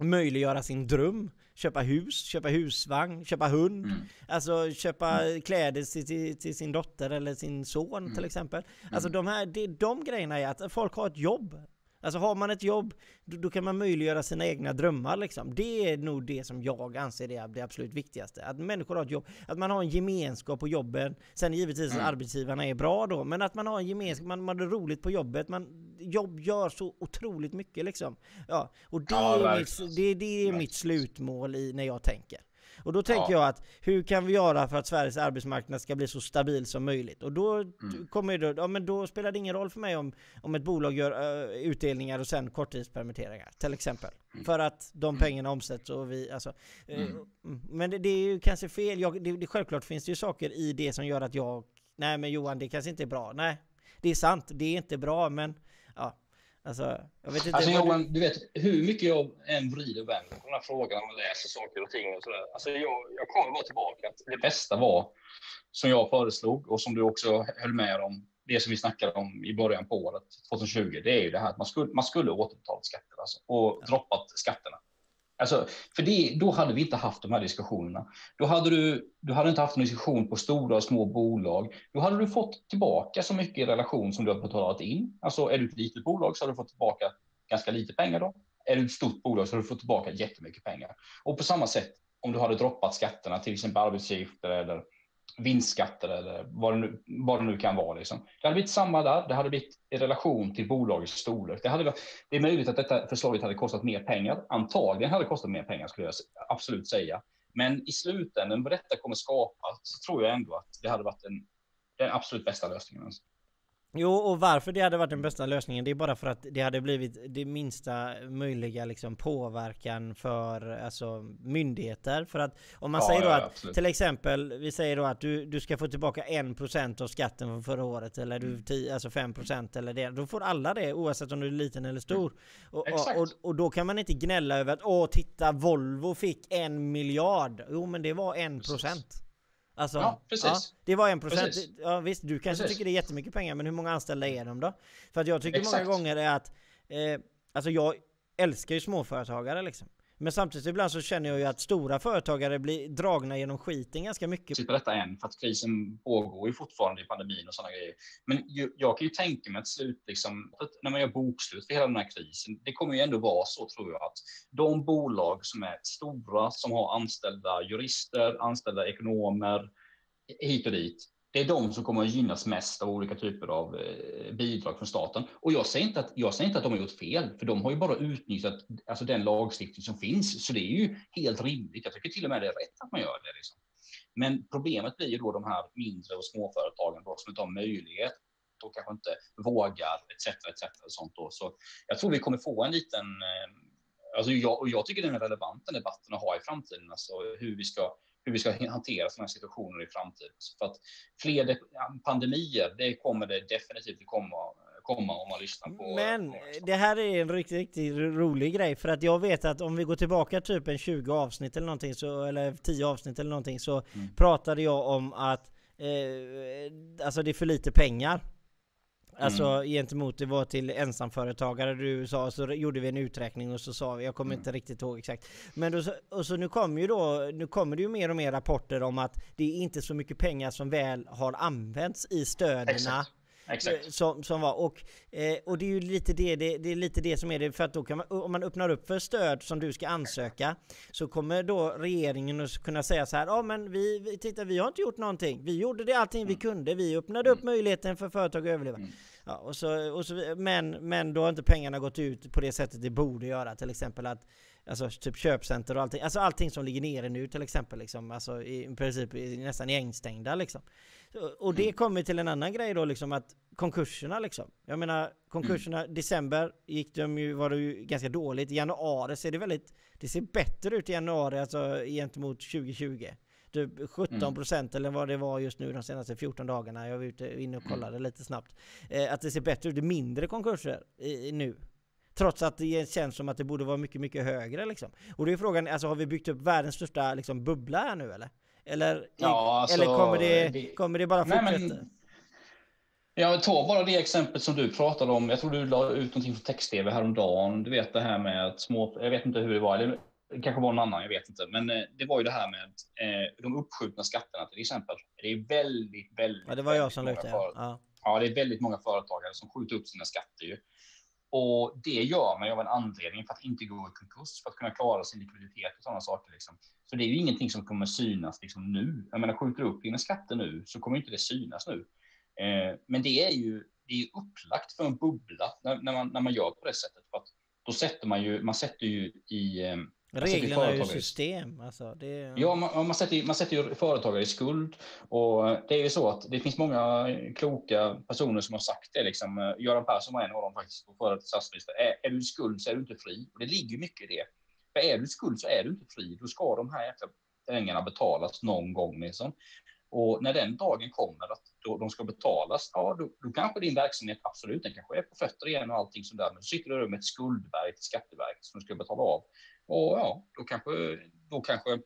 möjliggöra sin dröm. Köpa hus, köpa husvagn, köpa hund. Mm. Alltså köpa kläder till, till, till sin dotter eller sin son Mm. till exempel. Alltså de här, det, de grejerna är att folk har ett jobb. Alltså har man ett jobb, då, då kan man möjliggöra sina egna drömmar liksom. Det är nog det som jag anser är det absolut viktigaste. Att människor har ett jobb, att man har en gemenskap på jobben. Sen givetvis Mm. att arbetsgivarna är bra då, men att man har en gemenskap, man, man har roligt på jobbet. Man, jobb gör så otroligt mycket liksom. Ja, och det Ja, är, mitt, det, det är mitt slutmål i, när jag tänker. Och då tänker Ja. jag att hur kan vi göra för att Sveriges arbetsmarknad ska bli så stabil som möjligt? Och då Mm. kommer det, ja men då spelar det ingen roll för mig om, om ett bolag gör uh, utdelningar och sen korttidspermitteringar till exempel. För att de pengarna omsätts och vi, alltså. Mm. mm. Men det, det är ju kanske fel. Jag, det, det, självklart finns det ju saker i det som gör att jag, nej men Johan det kanske inte är bra. Nej, det är sant, det är inte bra men ja. Alltså, jag vet inte. Alltså Johan, du vet hur mycket jag än vrider och vänder på den här frågan och läser saker och ting och sådär. Alltså jag, jag kommer bara tillbaka att det bästa var, som jag föreslog och som du också höll med om, det som vi snackade om i början på året, 2020, det är ju det här att man skulle, man skulle återbetalat skatter alltså, och droppat skatterna. Alltså, för det, då hade vi inte haft de här diskussionerna. Då hade du, du hade inte haft en diskussion på stora och små bolag. Då hade du fått tillbaka så mycket i relation som du har betalat in. Alltså är du ett litet bolag så har du fått tillbaka ganska lite pengar då. Är du ett stort bolag så har du fått tillbaka jättemycket pengar. Och på samma sätt om du hade droppat skatterna, till exempel arbetsgivaravgifter, eller vinstskatter eller vad det nu, vad det nu kan vara. Liksom. Det hade blivit samma där. Det hade blivit i relation till bolagets storlek. Det, hade, det är möjligt att detta förslaget hade kostat mer pengar. Antagligen hade det kostat mer pengar skulle jag absolut säga. Men i slutändan, vad detta kommer skapa, så tror jag ändå att det hade varit den, den absolut bästa lösningen. Alltså. Jo, och varför det hade varit den bästa lösningen, det är bara för att det hade blivit det minsta möjliga liksom påverkan för alltså, myndigheter. För att om man Ja, säger då ja, att absolut. till exempel, vi säger då att du, du ska få tillbaka 1% av skatten från förra året eller Mm. du, tio, alltså 5% eller det. Då får alla det oavsett om du är liten eller stor. Och, Mm. Exakt. och, och, och då kan man inte gnälla över att åh titta Volvo fick en miljard. Jo men det var 1%. Alltså, Ja, precis. det var en procent. Ja visst, du kanske Precis. tycker det är jättemycket pengar, men hur många anställda är de då? För att jag tycker Exakt. många gånger är att, eh, alltså jag älskar ju småföretagare liksom. Men samtidigt ibland så känner jag ju att stora företagare blir dragna genom skiten ganska mycket. Sitter detta än, för att krisen pågår ju fortfarande i pandemin och sådana grejer. Men ju, jag kan ju tänka mig att slut, liksom, att när man gör bokslut för hela den här krisen, det kommer ju ändå vara så tror jag att de bolag som är stora, som har anställda jurister, anställda ekonomer, hit och dit, det är de som kommer att gynnas mest av olika typer av eh, bidrag från staten. Och jag säger, inte att, jag säger inte att de har gjort fel, för de har ju bara utnyttjat alltså, den lagstiftning som finns. Så det är ju helt rimligt. Jag tycker till och med det är rätt att man gör det. Liksom. Men problemet blir ju då de här mindre och småföretagen då, som inte har möjlighet och kanske inte vågar etc. etc. och sånt då. Så jag tror vi kommer få en liten eh, Alltså jag, och jag tycker den är relevant den debatten att ha i framtiden, alltså hur vi ska hur vi ska hantera sådana situationer i framtiden. För att fler pandemier, det kommer det definitivt komma, komma om man lyssnar på... Men det här är en riktigt, riktigt rolig grej för att jag vet att om vi går tillbaka typ en 20 avsnitt eller någonting så, eller 10 avsnitt eller någonting så Mm. pratade jag om att eh, alltså det är för lite pengar. Alltså Mm. gentemot det var till ensamföretagare du sa, så gjorde vi en uträkning och så sa vi, jag kommer inte riktigt ihåg exakt. Men då, och så nu kommer ju då, nu kommer det ju mer och mer rapporter om att det är inte så mycket pengar som väl har använts i stöderna. Exakt. Exakt. Eh, Som, som var. Och, eh, och det är ju lite det, det, det är lite det som är det, för att då kan man, om man öppnar upp för stöd som du ska ansöka, så kommer då regeringen att kunna säga så här, ja men vi, vi, titta vi har inte gjort någonting, vi gjorde det allting vi kunde, vi öppnade upp möjligheten för företag att överleva. Ja, och så, och så, men, men då har inte pengarna gått ut på det sättet det borde göra, till exempel att Alltså typ köpcenter och allting, alltså allting som ligger nere nu till exempel liksom, alltså i princip nästan igenstängda liksom. Och det kommer till en annan grej då liksom att konkurserna liksom. Jag menar konkurserna, december gick de ju, var det ju ganska dåligt. I januari ser det väldigt, det ser bättre ut i januari alltså gentemot 2020. Typ 17% eller vad det var just nu de senaste 14 dagarna. Jag var ute inne och kollade lite snabbt. Eh, att det ser bättre ut, det är mindre konkurser i nu. Trots att det känns som att det borde vara mycket, mycket högre liksom. Och då är frågan, alltså har vi byggt upp världens största liksom, bubbla här nu eller? Eller, Ja, alltså, eller kommer, det, kommer det bara Nej, fortsätta? men, Ja, ta bara det exempel som du pratade om. Jag tror du la ut någonting på text-tv häromdagen. Du vet det här med att små, jag vet inte hur det var, eller det kanske var någon annan, jag vet inte. Men eh, det var ju det här med eh, de uppskjutna skatterna till exempel. Det är väldigt, väldigt. Ja, det var jag som la ut det. Ja. ja, det är väldigt många företagare som skjuter upp sina skatter ju. Och det gör man ju av en anledning för att inte gå i konkurs, för att kunna klara sin likviditet och sådana saker. Liksom. Så det är ju ingenting som kommer synas liksom, nu. Jag menar, skjuter du upp dina skatter nu så kommer inte det synas nu. Eh, men det är ju det är upplagt för en bubbla när, när, man, när man gör på det sättet. För att då sätter man ju, man sätter ju i... Eh, Eh, Reglerna är ju system. Alltså, det är... Ja, man, man, sätter, man sätter ju företagare i skuld. Och det är ju så att det finns många kloka personer som har sagt det. Liksom. Göran Persson var en av dem faktiskt, på före statsminister. Är, är du i skuld så är du inte fri. Och det ligger mycket i det. För är du i skuld så är du inte fri. Då ska de här pengarna betalas någon gång. Liksom. Och när den dagen kommer att då de ska betalas, ja då, då kanske din verksamhet absolut, den kanske är på fötter igen och allting sånt där. Men då sitter du med ett skuldberg till Skatteverket som du ska betala av. Och ja, då kanske, då kanske,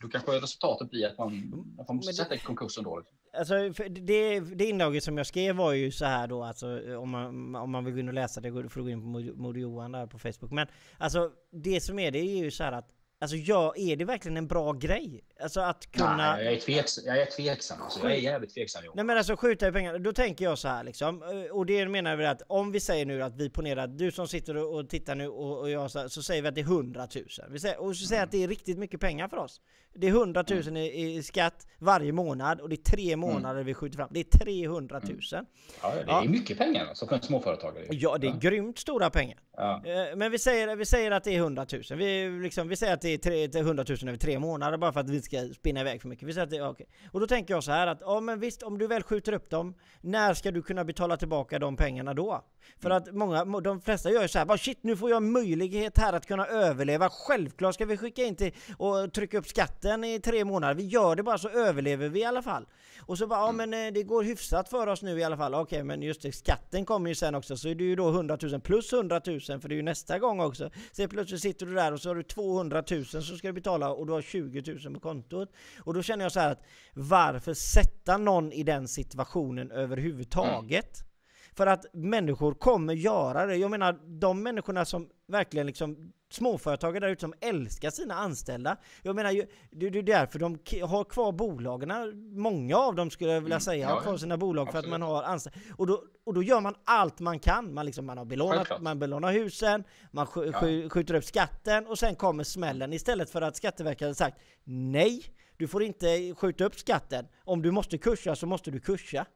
då kanske resultatet blir att man, att man måste det, sätta i konkursen då. Liksom. Alltså, det, det inlaget som jag skrev var ju så här då, alltså, om, man, om man vill gå in och läsa det får du gå in på Moder Johan där på Facebook. Men alltså det som är det är ju så här att Alltså ja, är det verkligen en bra grej? Alltså att kunna... Nej, jag är tveksam. Jag är tveksam alltså. Jag är jävligt tveksam. Nej men alltså skjuta i pengar. Då tänker jag så här liksom. Eh, och det menar vi att om vi säger nu att vi ponerar du som sitter och tittar nu och, och jag så, så säger vi att det är 100 000. Vi säger, och så säger mm. att det är riktigt mycket pengar för oss. Det är 100 000 mm. i, i, skatt varje månad och det är tre mm. månader mm. vi skjuter fram. Det är 300 000. Mm. Ja, det är ja. mycket pengar alltså för en småföretagare. Ja, det är ja. grymt stora pengar. Ja. Eh, men vi säger, vi säger att det är 100 000. Vi, liksom, vi säger att det är, tre, det är 100 000 över tre månader bara för att vi ska spinna iväg för mycket. Vi säger att det, okay. Och då tänker jag så här att, ja men visst, om du väl skjuter upp dem, när ska du kunna betala tillbaka de pengarna då? För mm. att många, de flesta gör så här, bara shit nu får jag möjlighet här att kunna överleva. Självklart ska vi skicka in till och trycka upp skatten i tre månader. Vi gör det bara så överlever vi i alla fall. Och så bara, ja mm. men eh, det går hyfsat för oss nu i alla fall. Okej, men just det, skatten kommer ju sen också. Så är det ju då 100 000 plus 100 000 för det är ju nästa gång också. Så plötsligt sitter du där och så har du 200 000 som ska du betala och du har 20 000 på kontot. Och då känner jag så att varför sätta någon i den situationen överhuvudtaget? Mm. För att människor kommer göra det. Jag menar, de människorna som verkligen liksom småföretagare där ute som älskar sina anställda. Jag menar ju, det är därför de har kvar bolagen. Många av dem skulle jag vilja mm. säga har kvar sina bolag för att man har anställda. Och då, och då gör man allt man kan. Man, liksom, man har belånat, man belånar husen, man sk ja. skjuter upp skatten och sen kommer smällen. Istället för att Skatteverket hade sagt nej, du får inte skjuta upp skatten. Om du måste kursa så måste du kursa.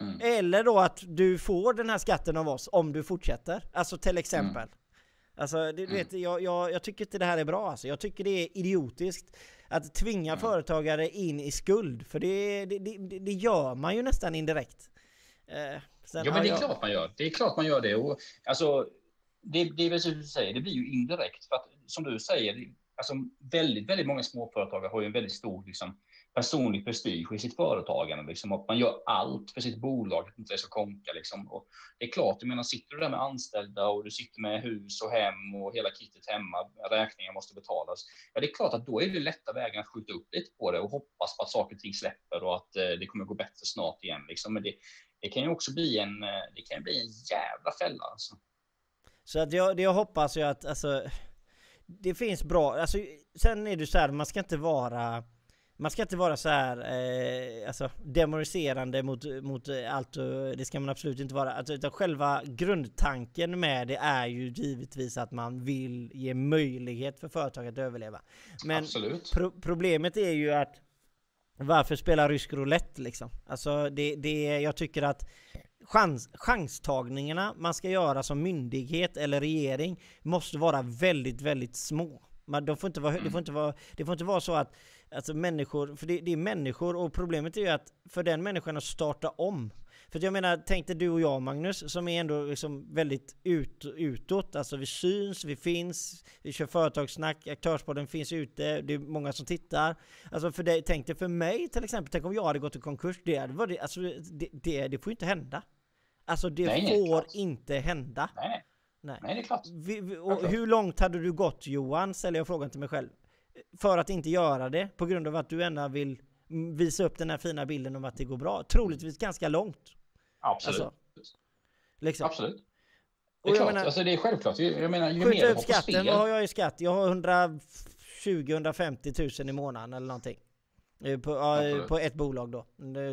Mm. Eller då att du får den här skatten av oss om du fortsätter. Alltså till exempel. Mm. Alltså, du mm. vet, jag, jag, jag, tycker inte det här är bra alltså. Jag tycker det är idiotiskt att tvinga mm. företagare in i skuld. För det, det, det, det gör man ju nästan indirekt. Eh, ja, men det är jag... klart man gör. Det är klart man gör det. Och, alltså, det, det är väl som du säger, det blir ju indirekt. För att som du säger, alltså, väldigt, väldigt många småföretagare har ju en väldigt stor liksom, personlig prestige i sitt företagande. Liksom, att man gör allt för sitt bolag, att inte det ska konka. Liksom. Och det är klart, jag menar, sitter du där med anställda och du sitter med hus och hem och hela kittet hemma, räkningar måste betalas. Ja, det är klart att då är det lätta vägen att skjuta upp lite på det och hoppas på att saker och ting släpper och att eh, det kommer gå bättre snart igen. Liksom. Men det, det kan ju också bli en, eh, det kan bli en jävla fälla. Alltså. Så att jag, jag hoppas ju att, alltså, det finns bra, alltså, sen är det så här, man ska inte vara man ska inte vara så här eh, alltså, demoniserande mot, mot allt och det ska man absolut inte vara. Alltså, utan själva grundtanken med det är ju givetvis att man vill ge möjlighet för företag att överleva. Men pro problemet är ju att varför spela rysk roulette liksom? Alltså det, det, jag tycker att chans, chanstagningarna man ska göra som myndighet eller regering måste vara väldigt, väldigt små. Man, de får inte vara, det, får inte vara, det får inte vara så att Alltså människor, för det, det, är människor och problemet är ju att för den människan att starta om. För jag menar, tänk dig du och jag Magnus, som är ändå liksom väldigt ut, utåt. Alltså vi syns, vi finns, vi kör företagssnack, aktörspodden finns ute, det är många som tittar. Alltså för dig, tänk dig för mig till exempel, tänk om jag hade gått i konkurs, det, var det, alltså, det, det, det får inte hända. Alltså det nej, får inte hända. Nej. Nej. nej, det är klart. Vi, vi, hur långt hade du gått Johan, ställer jag frågan till mig själv för att inte göra det på grund av att du ändå vill visa upp den här fina bilden om att det går bra. Troligtvis ganska långt. Absolut. Alltså, liksom. Absolut. Det är jag klart. menar- alltså, det är självklart. Jag menar, ju mer på skatten, vad har jag i skatt? Jag har 120-150 tusen i månaden eller någonting. Eh, På, ja, Absolut. på ett bolag då.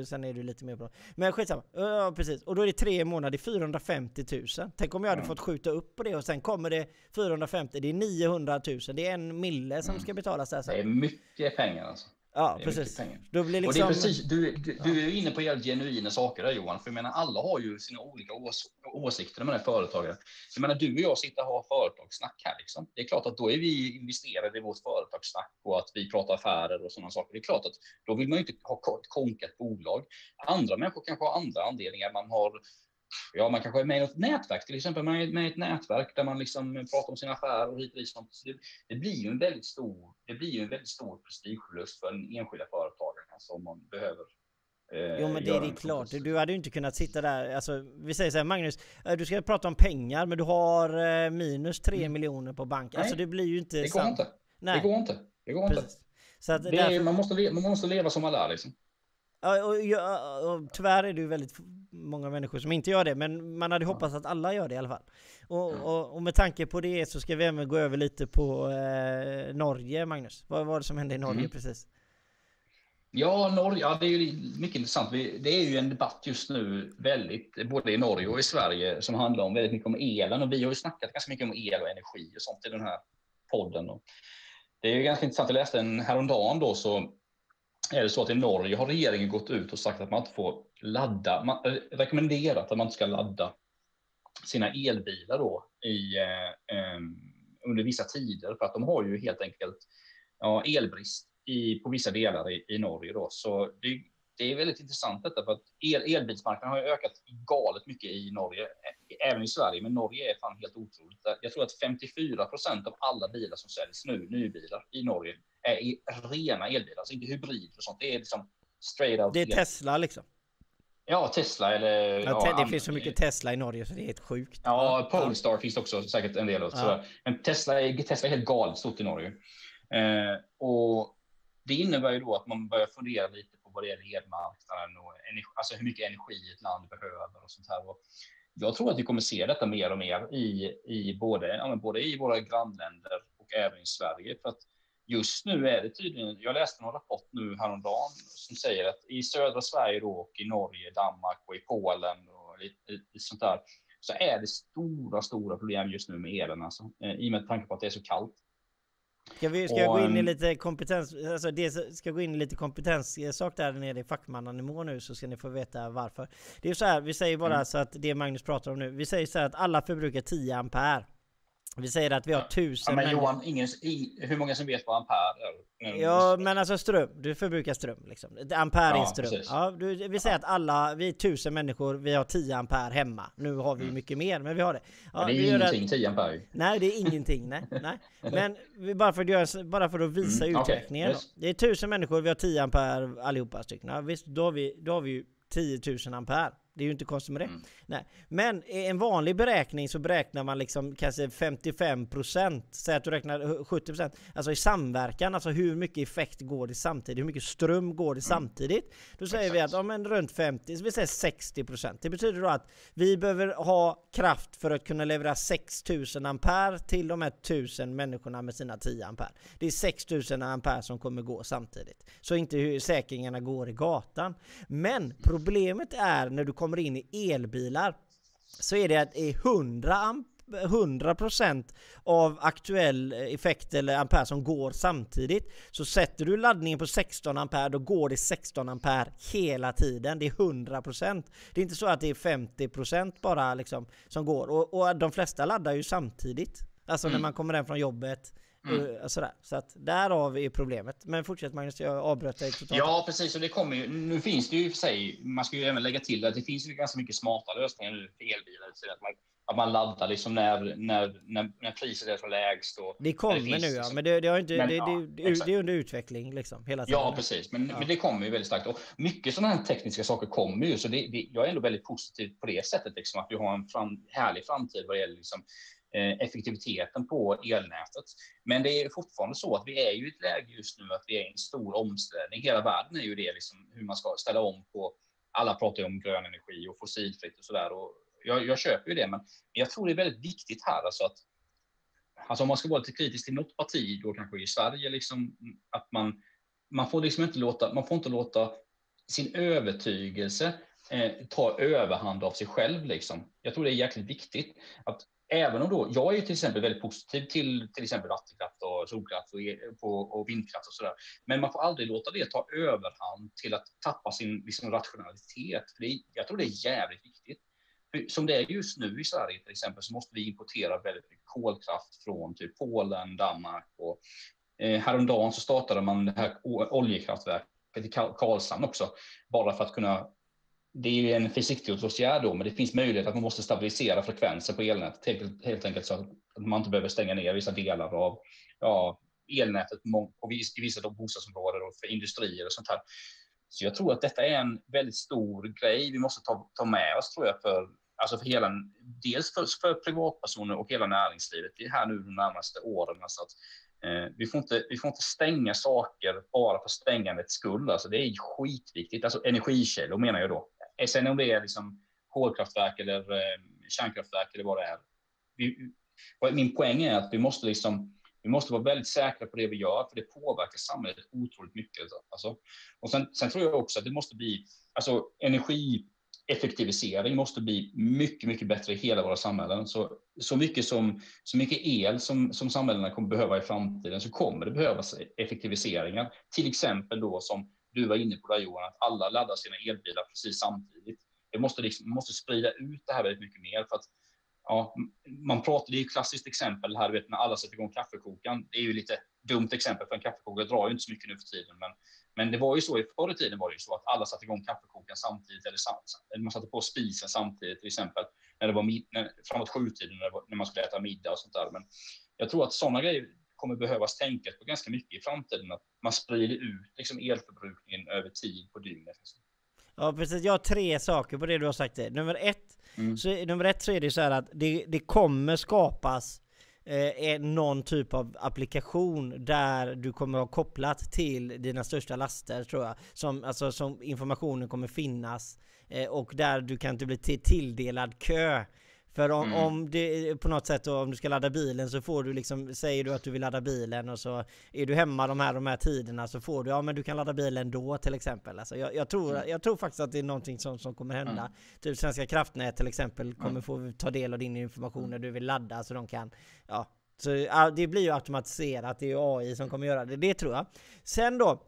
Sen är det lite mer på... Men skitsamma. Ja precis. Och då är det tre månader, det är 450 000. Tänk om jag hade Mm. fått skjuta upp på det och sen kommer det 450, det är 900 000. Det är en mille som Mm. ska betalas där Det är sen. mycket pengar alltså. Ja precis. Då blir Och det är liksom... precis, du, du, du är inne på helt genuina saker där Johan, för jag menar alla har ju sina olika ås, åsikter är företagare. Jag menar du och jag sitter och har företagssnack här liksom. Det är klart att då är vi investerade i vårt företagssnack och att vi pratar affärer och sådana saker. Det är klart att då vill man ju inte ha ett konkat bolag. Andra människor kanske har andra anledningar. Man har Ja, man kanske är med i ett nätverk, till exempel man är med i ett nätverk där man liksom pratar om sina affärer och hit och dit. sånt. Så Det, det blir ju en väldigt stor, det blir ju en väldigt stor prestigeförlust för den enskilda företagaren som man behöver. eh, Jo men det, det är klart, du hade ju inte kunnat sitta där, alltså vi säger så här Magnus, eh, du ska prata om pengar men du har eh, minus 3 miljoner på bank. Alltså Mm. Det blir ju inte Det går inte. Nej, Det går inte. Det går inte. precis. Så att Det därför, är, man, måste leva, man måste leva som man lär liksom. Och, ja, och tyvärr är det ju väldigt många människor som inte gör det, men man hade hoppats att alla gör det i alla fall. Och, och, och med tanke på det så ska vi även gå över lite på eh, Norge, Magnus. Vad var det som hände i Norge Mm. precis? Ja, Norge, ja, det är ju mycket intressant. Det är ju en debatt just nu, väldigt, både i Norge och i Sverige, som handlar om väldigt mycket om elen. Och vi har ju snackat ganska mycket om el och energi och sånt i den här podden. Och det är ju ganska intressant. Jag läste en häromdagen då så är det så att i Norge har regeringen gått ut och sagt att man inte får ladda, man eh, rekommenderat att man inte ska ladda sina elbilar då i, eh, eh, under vissa tider för att de har ju helt enkelt ja, elbrist i, på vissa delar i, i Norge då. Så det, det är väldigt intressant detta för att el, elbilsmarknaden har ökat galet mycket i Norge, ä- även i Sverige, men Norge är fan helt otroligt. Jag tror att 54 procent av alla bilar som säljs nu, nybilar i Norge, är i rena elbilar, alltså inte hybrider och sånt. Det är liksom straight out. Det är el. Tesla liksom. Ja, Tesla eller... Ja, te- det finns så mycket Tesla i Norge så det är helt sjukt. Ja, Polestar finns det också säkert en del av. Ja. Men Tesla är, Tesla är helt galet stort i Norge. Eh, och det innebär ju då att man börjar fundera lite vad det gäller elmarknaden och energi, alltså hur mycket energi ett land behöver och sånt här. Och jag tror att vi kommer se detta mer och mer i, i både, ja, men både i våra grannländer och även i Sverige. För att just nu är det tydligen, jag läste någon rapport nu häromdagen som säger att i södra Sverige då och i Norge, Danmark och i Polen och i, i, i sånt där så är det stora, stora problem just nu med elen alltså, eh, i och med tanke på att det är så kallt. Ska vi ska jag Och, gå in i lite kompetens, alltså det ska gå in i lite kompetenssak där nere i fackmannanivå nu så ska ni få veta varför. Det är så här, vi säger bara Mm. så att det Magnus pratar om nu, vi säger så här att alla förbrukar 10 ampere. Vi säger att vi har 1000 Ja, men människor- Johan, ingen, i, hur många som vet vad ampere är? Ja men alltså ström, du förbrukar ström liksom. Ampere är Ja, ström. precis. Ja, du, vi säger att alla, vi är 1000 människor, vi har 10 ampere hemma. Nu har vi Mm. mycket mer, men vi har det. Ja, Men det är ju ingenting, 10 ampere. Nej, det är ingenting. Nej, nej. Men vi, bara, för att göra, bara för att visa Mm, utvecklingen. yes. då. Det är tusen människor, vi har 10 ampere allihopa stycken. Ja, visst, då har, vi, då har vi ju 10 000 ampere. Det är ju inte konstigt med det. Mm. Nej. Men i en vanlig beräkning så beräknar man liksom kanske 55%. Säg att du räknar 70%. Alltså i samverkan, alltså hur mycket effekt går det samtidigt? Hur mycket ström går det samtidigt? Då säger vi att Exakt. ja, men runt 50, så vi säger 60%. Det betyder då att vi behöver ha kraft för att kunna leverera 6000 ampere till de här 1000 människorna med sina 10 ampere. Det är 6000 ampere som kommer gå samtidigt. Så inte hur säkringarna går i gatan. Men problemet är när du kommer in i elbilar så är det att är 100 amp 100% av aktuell effekt eller ampere som går samtidigt. Så sätter du laddningen på 16 ampere då går det 16 ampere hela tiden. Det är 100%. Det är inte så att det är 50% bara liksom som går. Och, och de flesta laddar ju samtidigt. Alltså när Mm. man kommer hem från jobbet. Mm. och Sådär. Så att där har vi problemet. Men fortsätt Magnus, jag avbröt dig totalt. Ja, precis. Och det kommer ju, nu finns det ju i och för sig, man ska ju även lägga till att det finns ju ganska mycket smarta lösningar nu för elbilar. Så att, man, att man laddar liksom när, när, när, när priset är som lägst. Och, Det kommer det finns nu ja, liksom- men det, det, har inte, Men, det, ja, det, det, exakt. det är under utveckling liksom hela tiden. Ja, precis. Men, Ja. men det kommer ju väldigt starkt. Och mycket sådana här tekniska saker kommer ju. Så jag är ändå väldigt positiv på det sättet. Liksom, att vi har en fram, härlig framtid vad det gäller liksom, eh, Eh, effektiviteten på elnätet. Men det är fortfarande så att vi är ju i ett läge just nu att vi är i en stor omställning. Hela världen är ju det, liksom, hur man ska ställa om på alla pratar ju om grön energi och fossilfritt och sådär. Och jag, jag köper ju det, men jag tror det är väldigt viktigt här alltså att Alltså om man ska vara lite kritisk till något parti, då kanske i Sverige, liksom, att man, man får liksom inte låta, man får inte låta sin övertygelse eh, ta överhand av sig själv. Liksom. Jag tror det är jäkligt viktigt. Att även om då, jag är ju till exempel väldigt positiv till till exempel vattenkraft och solkraft och, och, och vindkraft och sådär. Men man får aldrig låta det ta överhand till att tappa sin liksom, rationalitet. För det, jag tror det är jävligt viktigt. För som det är just nu i Sverige till exempel så måste vi importera väldigt mycket kolkraft från typ Polen, Danmark och eh, häromdagen så startade man det här oljekraftverket i Karlshamn också, bara för att kunna det är ju en försiktighetsåtgärd då, men det finns möjlighet att man måste stabilisera frekvensen på elnätet helt, helt enkelt så att man inte behöver stänga ner vissa delar av ja, elnätet på i vissa bostadsområden och för industrier och sånt här. Så jag tror att detta är en väldigt stor grej vi måste ta, ta med oss tror jag för alltså för hela, dels för, för privatpersoner och hela näringslivet det är här nu de närmaste åren. Alltså att, eh, vi, får inte, vi får inte stänga saker bara för stängandets skull. Alltså det är skitviktigt. Alltså energikällor menar jag då. Sen om det är liksom kolkraftverk eller eh, kärnkraftverk eller vad det är. Vi, min poäng är att vi måste liksom vi måste vara väldigt säkra på det vi gör, för det påverkar samhället otroligt mycket. Alltså. alltså. Och sen, sen tror jag också att det måste bli, alltså energieffektivisering måste bli mycket, mycket bättre i hela våra samhällen. Så, så, mycket, som, så mycket el som, som samhällena kommer behöva i framtiden så kommer det behövas effektiviseringar. Till exempel då som du var inne på det Johan, att alla laddar sina elbilar precis samtidigt. Det måste, liksom, man måste sprida ut det här väldigt mycket mer för att ja, man pratar, det är ett klassiskt exempel här, vet när alla sätter igång kaffekokaren. Det är ju lite dumt exempel för en kaffekokare drar ju inte så mycket nu för tiden, men, men det var ju så förr i tiden var det ju så att alla satte igång kaffekokaren samtidigt eller, eller man satte på spisen samtidigt till exempel när det var när, framåt sjutiden när, när man skulle äta middag och sånt där. Men jag tror att sådana grejer kommer behövas tänkas på ganska mycket i framtiden. Att man sprider ut liksom elförbrukningen över tid på dygnet. Liksom. Ja precis, jag har tre saker på det du har sagt. Nummer ett, mm. så, nummer ett så är det så här att det, det kommer skapas eh, någon typ av applikation där du kommer ha kopplat till dina största laster tror jag. Som, alltså, som informationen kommer finnas eh, och där du kan inte bli tilldelad kö för om, mm. om det på något sätt då, om du ska ladda bilen så får du liksom, säger du att du vill ladda bilen och så är du hemma de här, de här tiderna så får du, ja men du kan ladda bilen då till exempel. Alltså jag, jag tror, mm. jag tror faktiskt att det är någonting som, som kommer hända. Mm. Typ Svenska kraftnät till exempel kommer mm. få ta del av din information när du vill ladda så de kan, ja. Så det blir ju automatiserat, det är ju AI som kommer göra det, det tror jag. Sen då,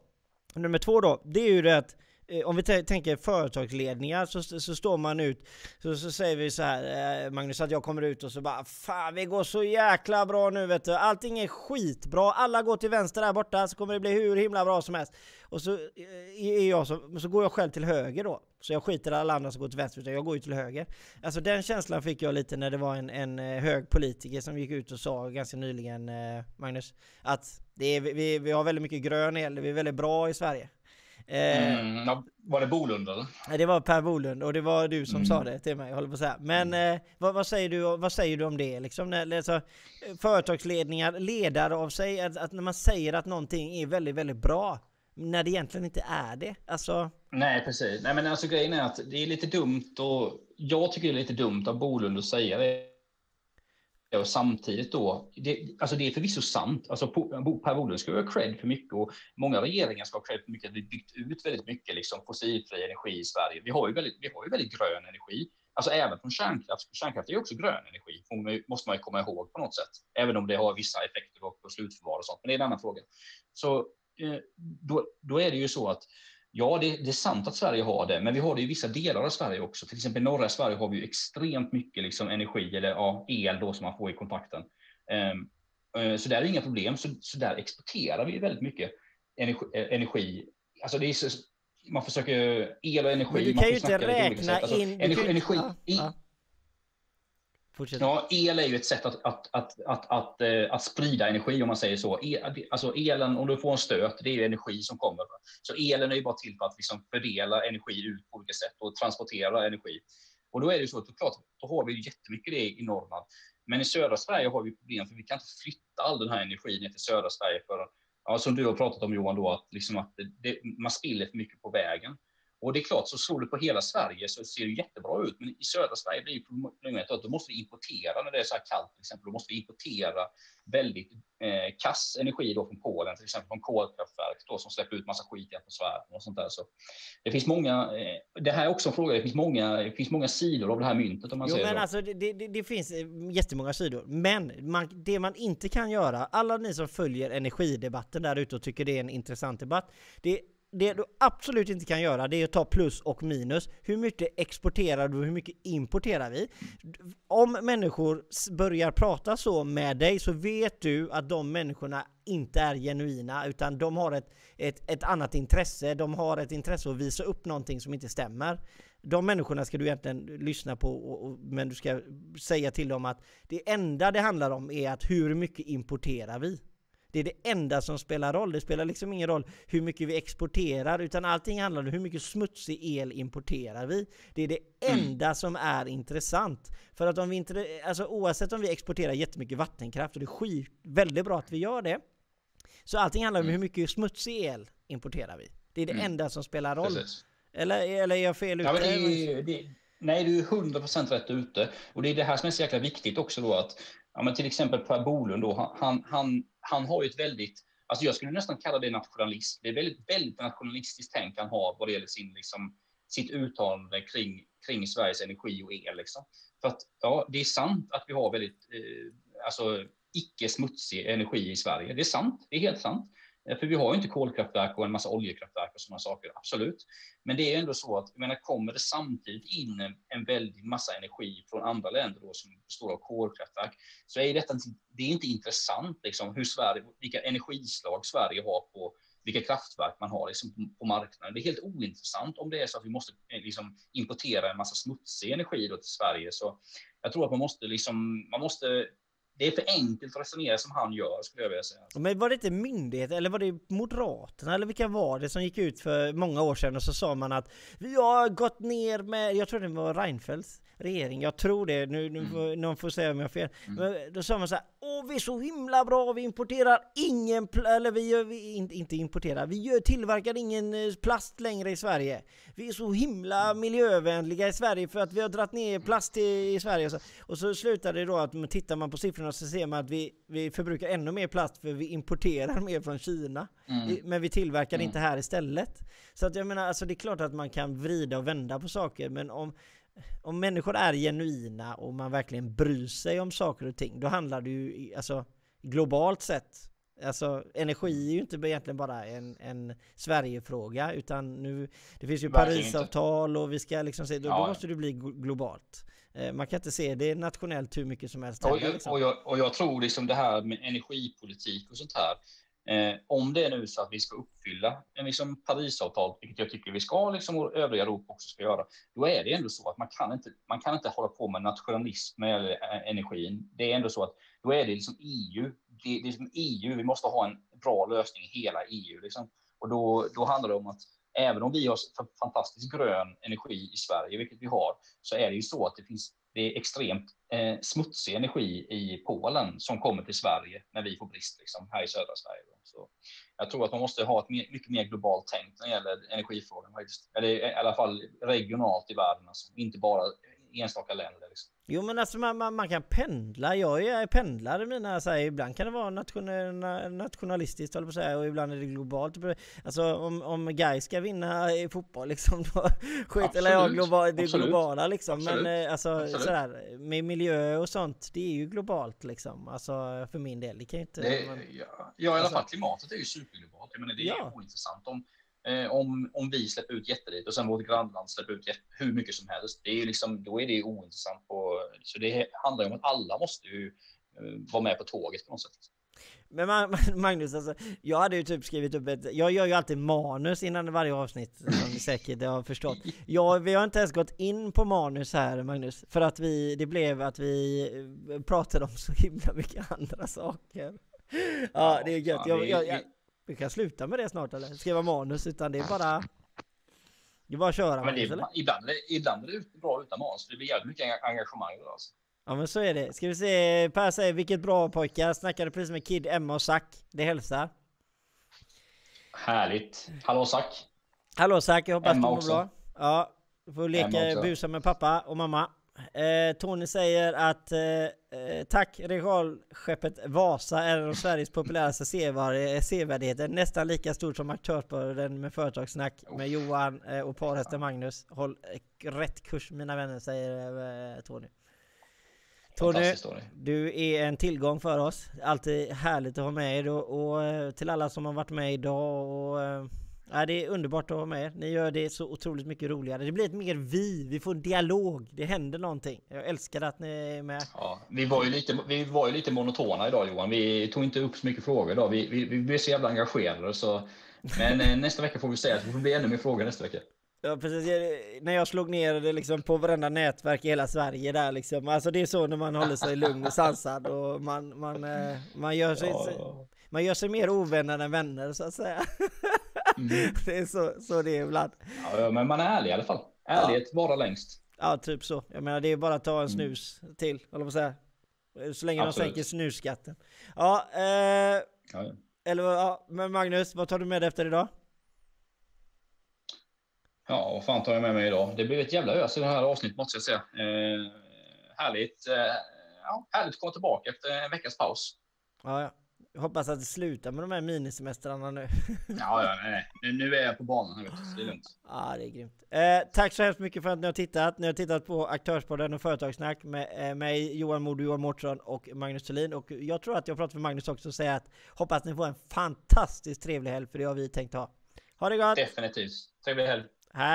nummer två då, det är ju det att Eh, om vi tänker företagsledningar så, så står man ut, så, så säger vi så här eh, Magnus att jag kommer ut och så bara Fan vi går så jäkla bra nu vet du, allting är skitbra, alla går till vänster där borta så kommer det bli hur himla bra som helst. Och så, eh, är jag så, så går jag själv till höger då. Så jag skiter i alla andra som går till vänster, utan jag går ju till höger. Alltså den känslan fick jag lite när det var en, en eh, hög politiker som gick ut och sa ganska nyligen, eh, Magnus, att det är, vi, vi har väldigt mycket grön el, vi är väldigt bra i Sverige. Eh, mm, ja, var det Bolund eller? Det var Per Bolund och det var du som mm. sa det till mig, håller på att säga. Men mm. eh, vad, vad, säger du, vad säger du om det? Liksom, när, alltså, företagsledningar, ledare av sig, att, att, när man säger att någonting är väldigt, väldigt bra, när det egentligen inte är det. Alltså... Nej, precis. Nej, men alltså grejen är att det är lite dumt och jag tycker det är lite dumt av Bolund att säga det och samtidigt då, det, alltså det är förvisso sant, alltså Per Bolund ska ha cred för mycket och många regeringar ska ha cred för mycket, att vi byggt ut väldigt mycket liksom fossilfri energi i Sverige. Vi har ju väldigt, vi har ju väldigt grön energi, alltså även från kärnkraft. Kärnkraft är ju också grön energi, måste man ju komma ihåg på något sätt, även om det har vissa effekter på slutförvar och sånt, men det är en annan fråga. Så eh, då, då är det ju så att Ja, det, det, är sant att Sverige har det, men vi har det i vissa delar av Sverige också. Till exempel i norra Sverige har vi ju extremt mycket liksom energi eller ja, el då som man får i kontakten. Um, uh, så där är inga problem. Så, så där exporterar vi väldigt mycket energi. Uh, energi. Alltså det är så, man försöker el och energi. Men du kan ju inte räkna alltså, in. Energi, energi, ja, ja. Fortsätt. Ja, el är ju ett sätt att, att, att, att, att, eh, att sprida energi om man säger så. El, alltså elen, om du får en stöt, det är ju energi som kommer. Så elen är ju bara till för att liksom fördela energi ut på olika sätt och transportera energi. Och då är det ju så att klart, då har vi jättemycket det i Norrland. Men i södra Sverige har vi problem för vi kan inte flytta all den här energin ner till södra Sverige för, ja, som du har pratat om Johan då, att, liksom att det, man spiller för mycket på vägen. Och det är klart, så slår du på hela Sverige så ser det jättebra ut. Men i södra Sverige blir problemet att då måste vi importera när det är så här kallt till exempel. Då måste vi importera väldigt eh, kass energi då från Polen, till exempel från kolkraftverk då, som släpper ut massa skit i atmosfären och sånt där. Så det finns många. Eh, det här är också en fråga. Det finns många. Det finns många sidor av det här myntet om man jo, säger men så. alltså det, det, det finns eh, jättemånga sidor. Men man, det man inte kan göra, alla ni som följer energidebatten där ute och tycker det är en intressant debatt. Det det du absolut inte kan göra det är att ta plus och minus. Hur mycket exporterar du och hur mycket importerar vi? Om människor börjar prata så med dig så vet du att de människorna inte är genuina utan de har ett, ett, ett annat intresse. De har ett intresse att visa upp någonting som inte stämmer. De människorna ska du egentligen lyssna på och, och, men du ska säga till dem att det enda det handlar om är att hur mycket importerar vi? Det är det enda som spelar roll. Det spelar liksom ingen roll hur mycket vi exporterar, utan allting handlar om hur mycket smutsig el importerar vi. Det är det mm. enda som är intressant. För att om vi inte, alltså oavsett om vi exporterar jättemycket vattenkraft, och det är skit, väldigt bra att vi gör det, så allting handlar om mm. hur mycket smutsig el importerar vi. Det är det mm. enda som spelar roll. Eller, eller är jag fel ute? Ja, det, det, nej, du är 100% rätt ute. Och det är det här som är så jäkla viktigt också då att ja, men till exempel Per Bolund då, han, han, han har ju ett väldigt, alltså jag skulle nästan kalla det nationalism. Det är väldigt, väldigt nationalistiskt tänk han har vad det gäller sin, liksom, sitt uttalande kring, kring Sveriges energi och el. Liksom. För att ja, det är sant att vi har väldigt, eh, alltså icke smutsig energi i Sverige. Det är sant, det är helt sant. Eh, för vi har ju inte kolkraftverk och en massa oljekraftverk och sådana saker, absolut. Men det är ändå så att, jag menar, kommer det samtidigt in en, en väldig massa energi från andra länder då, som består av kolkraftverk, så är detta det är inte intressant, liksom, hur Sverige, vilka energislag Sverige har på vilka kraftverk man har liksom, på, på marknaden. Det är helt ointressant om det är så att vi måste eh, liksom, importera en massa smutsig energi då till Sverige. Så jag tror att man måste, liksom, man måste det är för enkelt att resonera som han gör skulle jag vilja säga. Men var det inte myndigheter eller var det Moderaterna eller vilka var det som gick ut för många år sedan och så sa man att vi har gått ner med, jag tror det var Reinfeldts regering, jag tror det, nu, nu mm. får, någon får säga om jag har fel. Mm. Men då sa man så här, åh vi är så himla bra, vi importerar ingen, eller vi, gör, vi inte, inte importerar, vi gör, tillverkar ingen eh, plast längre i Sverige. Vi är så himla mm. miljövänliga i Sverige för att vi har dragit ner plast i, i Sverige. Och så, och så slutar det då att tittar man på siffrorna så ser man att vi, vi förbrukar ännu mer plast för vi importerar mer från Kina. Mm. Men vi tillverkar mm. inte här istället. Så att jag menar, alltså det är klart att man kan vrida och vända på saker, men om om människor är genuina och man verkligen bryr sig om saker och ting, då handlar det ju alltså globalt sett. Alltså energi är ju inte egentligen bara en, en Sverigefråga utan nu Det finns ju Parisavtal och vi ska liksom se, då, ja. då måste det bli globalt. Eh, man kan inte se det nationellt hur mycket som helst. Och, liksom. och, jag, och jag tror liksom det här med energipolitik och sånt här Eh, om det är nu så att vi ska uppfylla en liksom Parisavtal, vilket jag tycker vi ska, liksom och övriga Europa också ska göra, då är det ändå så att man kan inte, man kan inte hålla på med nationalism när det gäller eh, energin. Det är ändå så att då är det liksom EU, det, det är liksom EU, vi måste ha en bra lösning i hela EU. Liksom. Och då, då handlar det om att även om vi har fantastisk grön energi i Sverige, vilket vi har, så är det ju så att det finns det är extremt eh, smutsig energi i Polen som kommer till Sverige när vi får brist liksom, här i södra Sverige. Så jag tror att man måste ha ett mer, mycket mer globalt tänk när det gäller energifrågan, eller i alla fall regionalt i världen, alltså, inte bara enstaka länder. Liksom. Jo men alltså man, man, man, kan pendla, jag är pendlare mina så här, ibland kan det vara nation, nationalistiskt på säga och ibland är det globalt. Alltså om, om Guy ska vinna i fotboll liksom då skit eller jag global, det Absolut. globala liksom. Absolut. Men eh, alltså Absolut. sådär med miljö och sånt, det är ju globalt liksom. Alltså för min del, det kan inte... Det, man, ja, ja, i alla alltså, fall klimatet är ju superglobalt. Jag menar det är ja. ointressant om Eh, om, om vi släpper ut jättelite och sen vårt grannland släpper ut hur mycket som helst. Det är ju liksom, då är det ointressant. På, så det handlar ju om att alla måste ju eh, vara med på tåget på något sätt. Men Magnus, alltså, jag hade ju typ skrivit upp ett, jag gör ju alltid manus innan varje avsnitt, som ni säkert har förstått. Jag, vi har inte ens gått in på manus här Magnus, för att vi, det blev att vi eh, pratade om så himla mycket andra saker. Ja, det är gött. Jag, jag, jag, vi kan sluta med det snart eller? Skriva manus, utan det är bara... Det är bara att köra men det, eller? Ibland, ibland är det bra utan manus, det blir jävligt mycket engagemang då alltså. Ja men så är det. Ska vi se, Per säger vilket bra pojkar. Snackade precis med Kid, Emma och Zack. Det hälsar. Härligt. Hallå Zack. Hallå Zack, jag hoppas Emma du mår också. bra. Ja, du får leka busa med pappa och mamma. Eh, Tony säger att eh, eh, tack regalskeppet Vasa är en av Sveriges populäraste sevar- sevärdheter. Nästan lika stort som Aktörspodden med företagssnack med Johan eh, och parhästen Magnus. Håll eh, rätt kurs mina vänner, säger eh, Tony. Tony, du är en tillgång för oss. Alltid härligt att ha med er och, och eh, till alla som har varit med idag och eh, ja, det är underbart att ha med er. Ni gör det så otroligt mycket roligare. Det blir ett mer vi, vi får en dialog, det händer någonting. Jag älskar att ni är med. Ja, vi, var ju lite, vi var ju lite monotona idag Johan. Vi tog inte upp så mycket frågor idag. Vi, vi, vi blev så jävla engagerade. Så, men eh, nästa vecka får vi säga att det får bli ännu mer frågor nästa vecka. Ja, precis. När jag slog ner det liksom på varenda nätverk i hela Sverige där liksom. Alltså det är så när man håller sig lugn och sansad och man, man, eh, man, gör, sig, Ja. man gör sig mer ovänner än vänner så att säga. Mm. Det är så, så det är ibland. Ja, ja, men man är ärlig i alla fall. Ärlighet varar längst. Ja, typ så. Jag menar, det är bara att ta en snus till, eller vad säga. Så länge Absolut. de sänker snusskatten. Ja, eh, Ja, ja. eller ja, men Magnus, vad tar du med dig efter idag? Ja, vad fan tar jag med mig idag? Det blev ett jävla ös i det här avsnittet måste jag säga. Eh, härligt. Eh, ja, härligt att komma tillbaka efter en veckas paus. Ja, ja. Jag hoppas att det slutar med de här minisemestrarna nu. Ja, ja, nej, nej. Nu, är jag på banan här, vet du, så det är lugnt. Ja, det är grymt. Eh, tack så hemskt mycket för att ni har tittat. Ni har tittat på Aktörspodden och Företagssnack med eh, mig, Johan Modo, Johan Mårtsson och Magnus Thulin. Och jag tror att jag pratar för Magnus också och säger att hoppas ni får en fantastiskt trevlig helg, för det har vi tänkt ha. Ha det gott! Definitivt. Trevlig helg.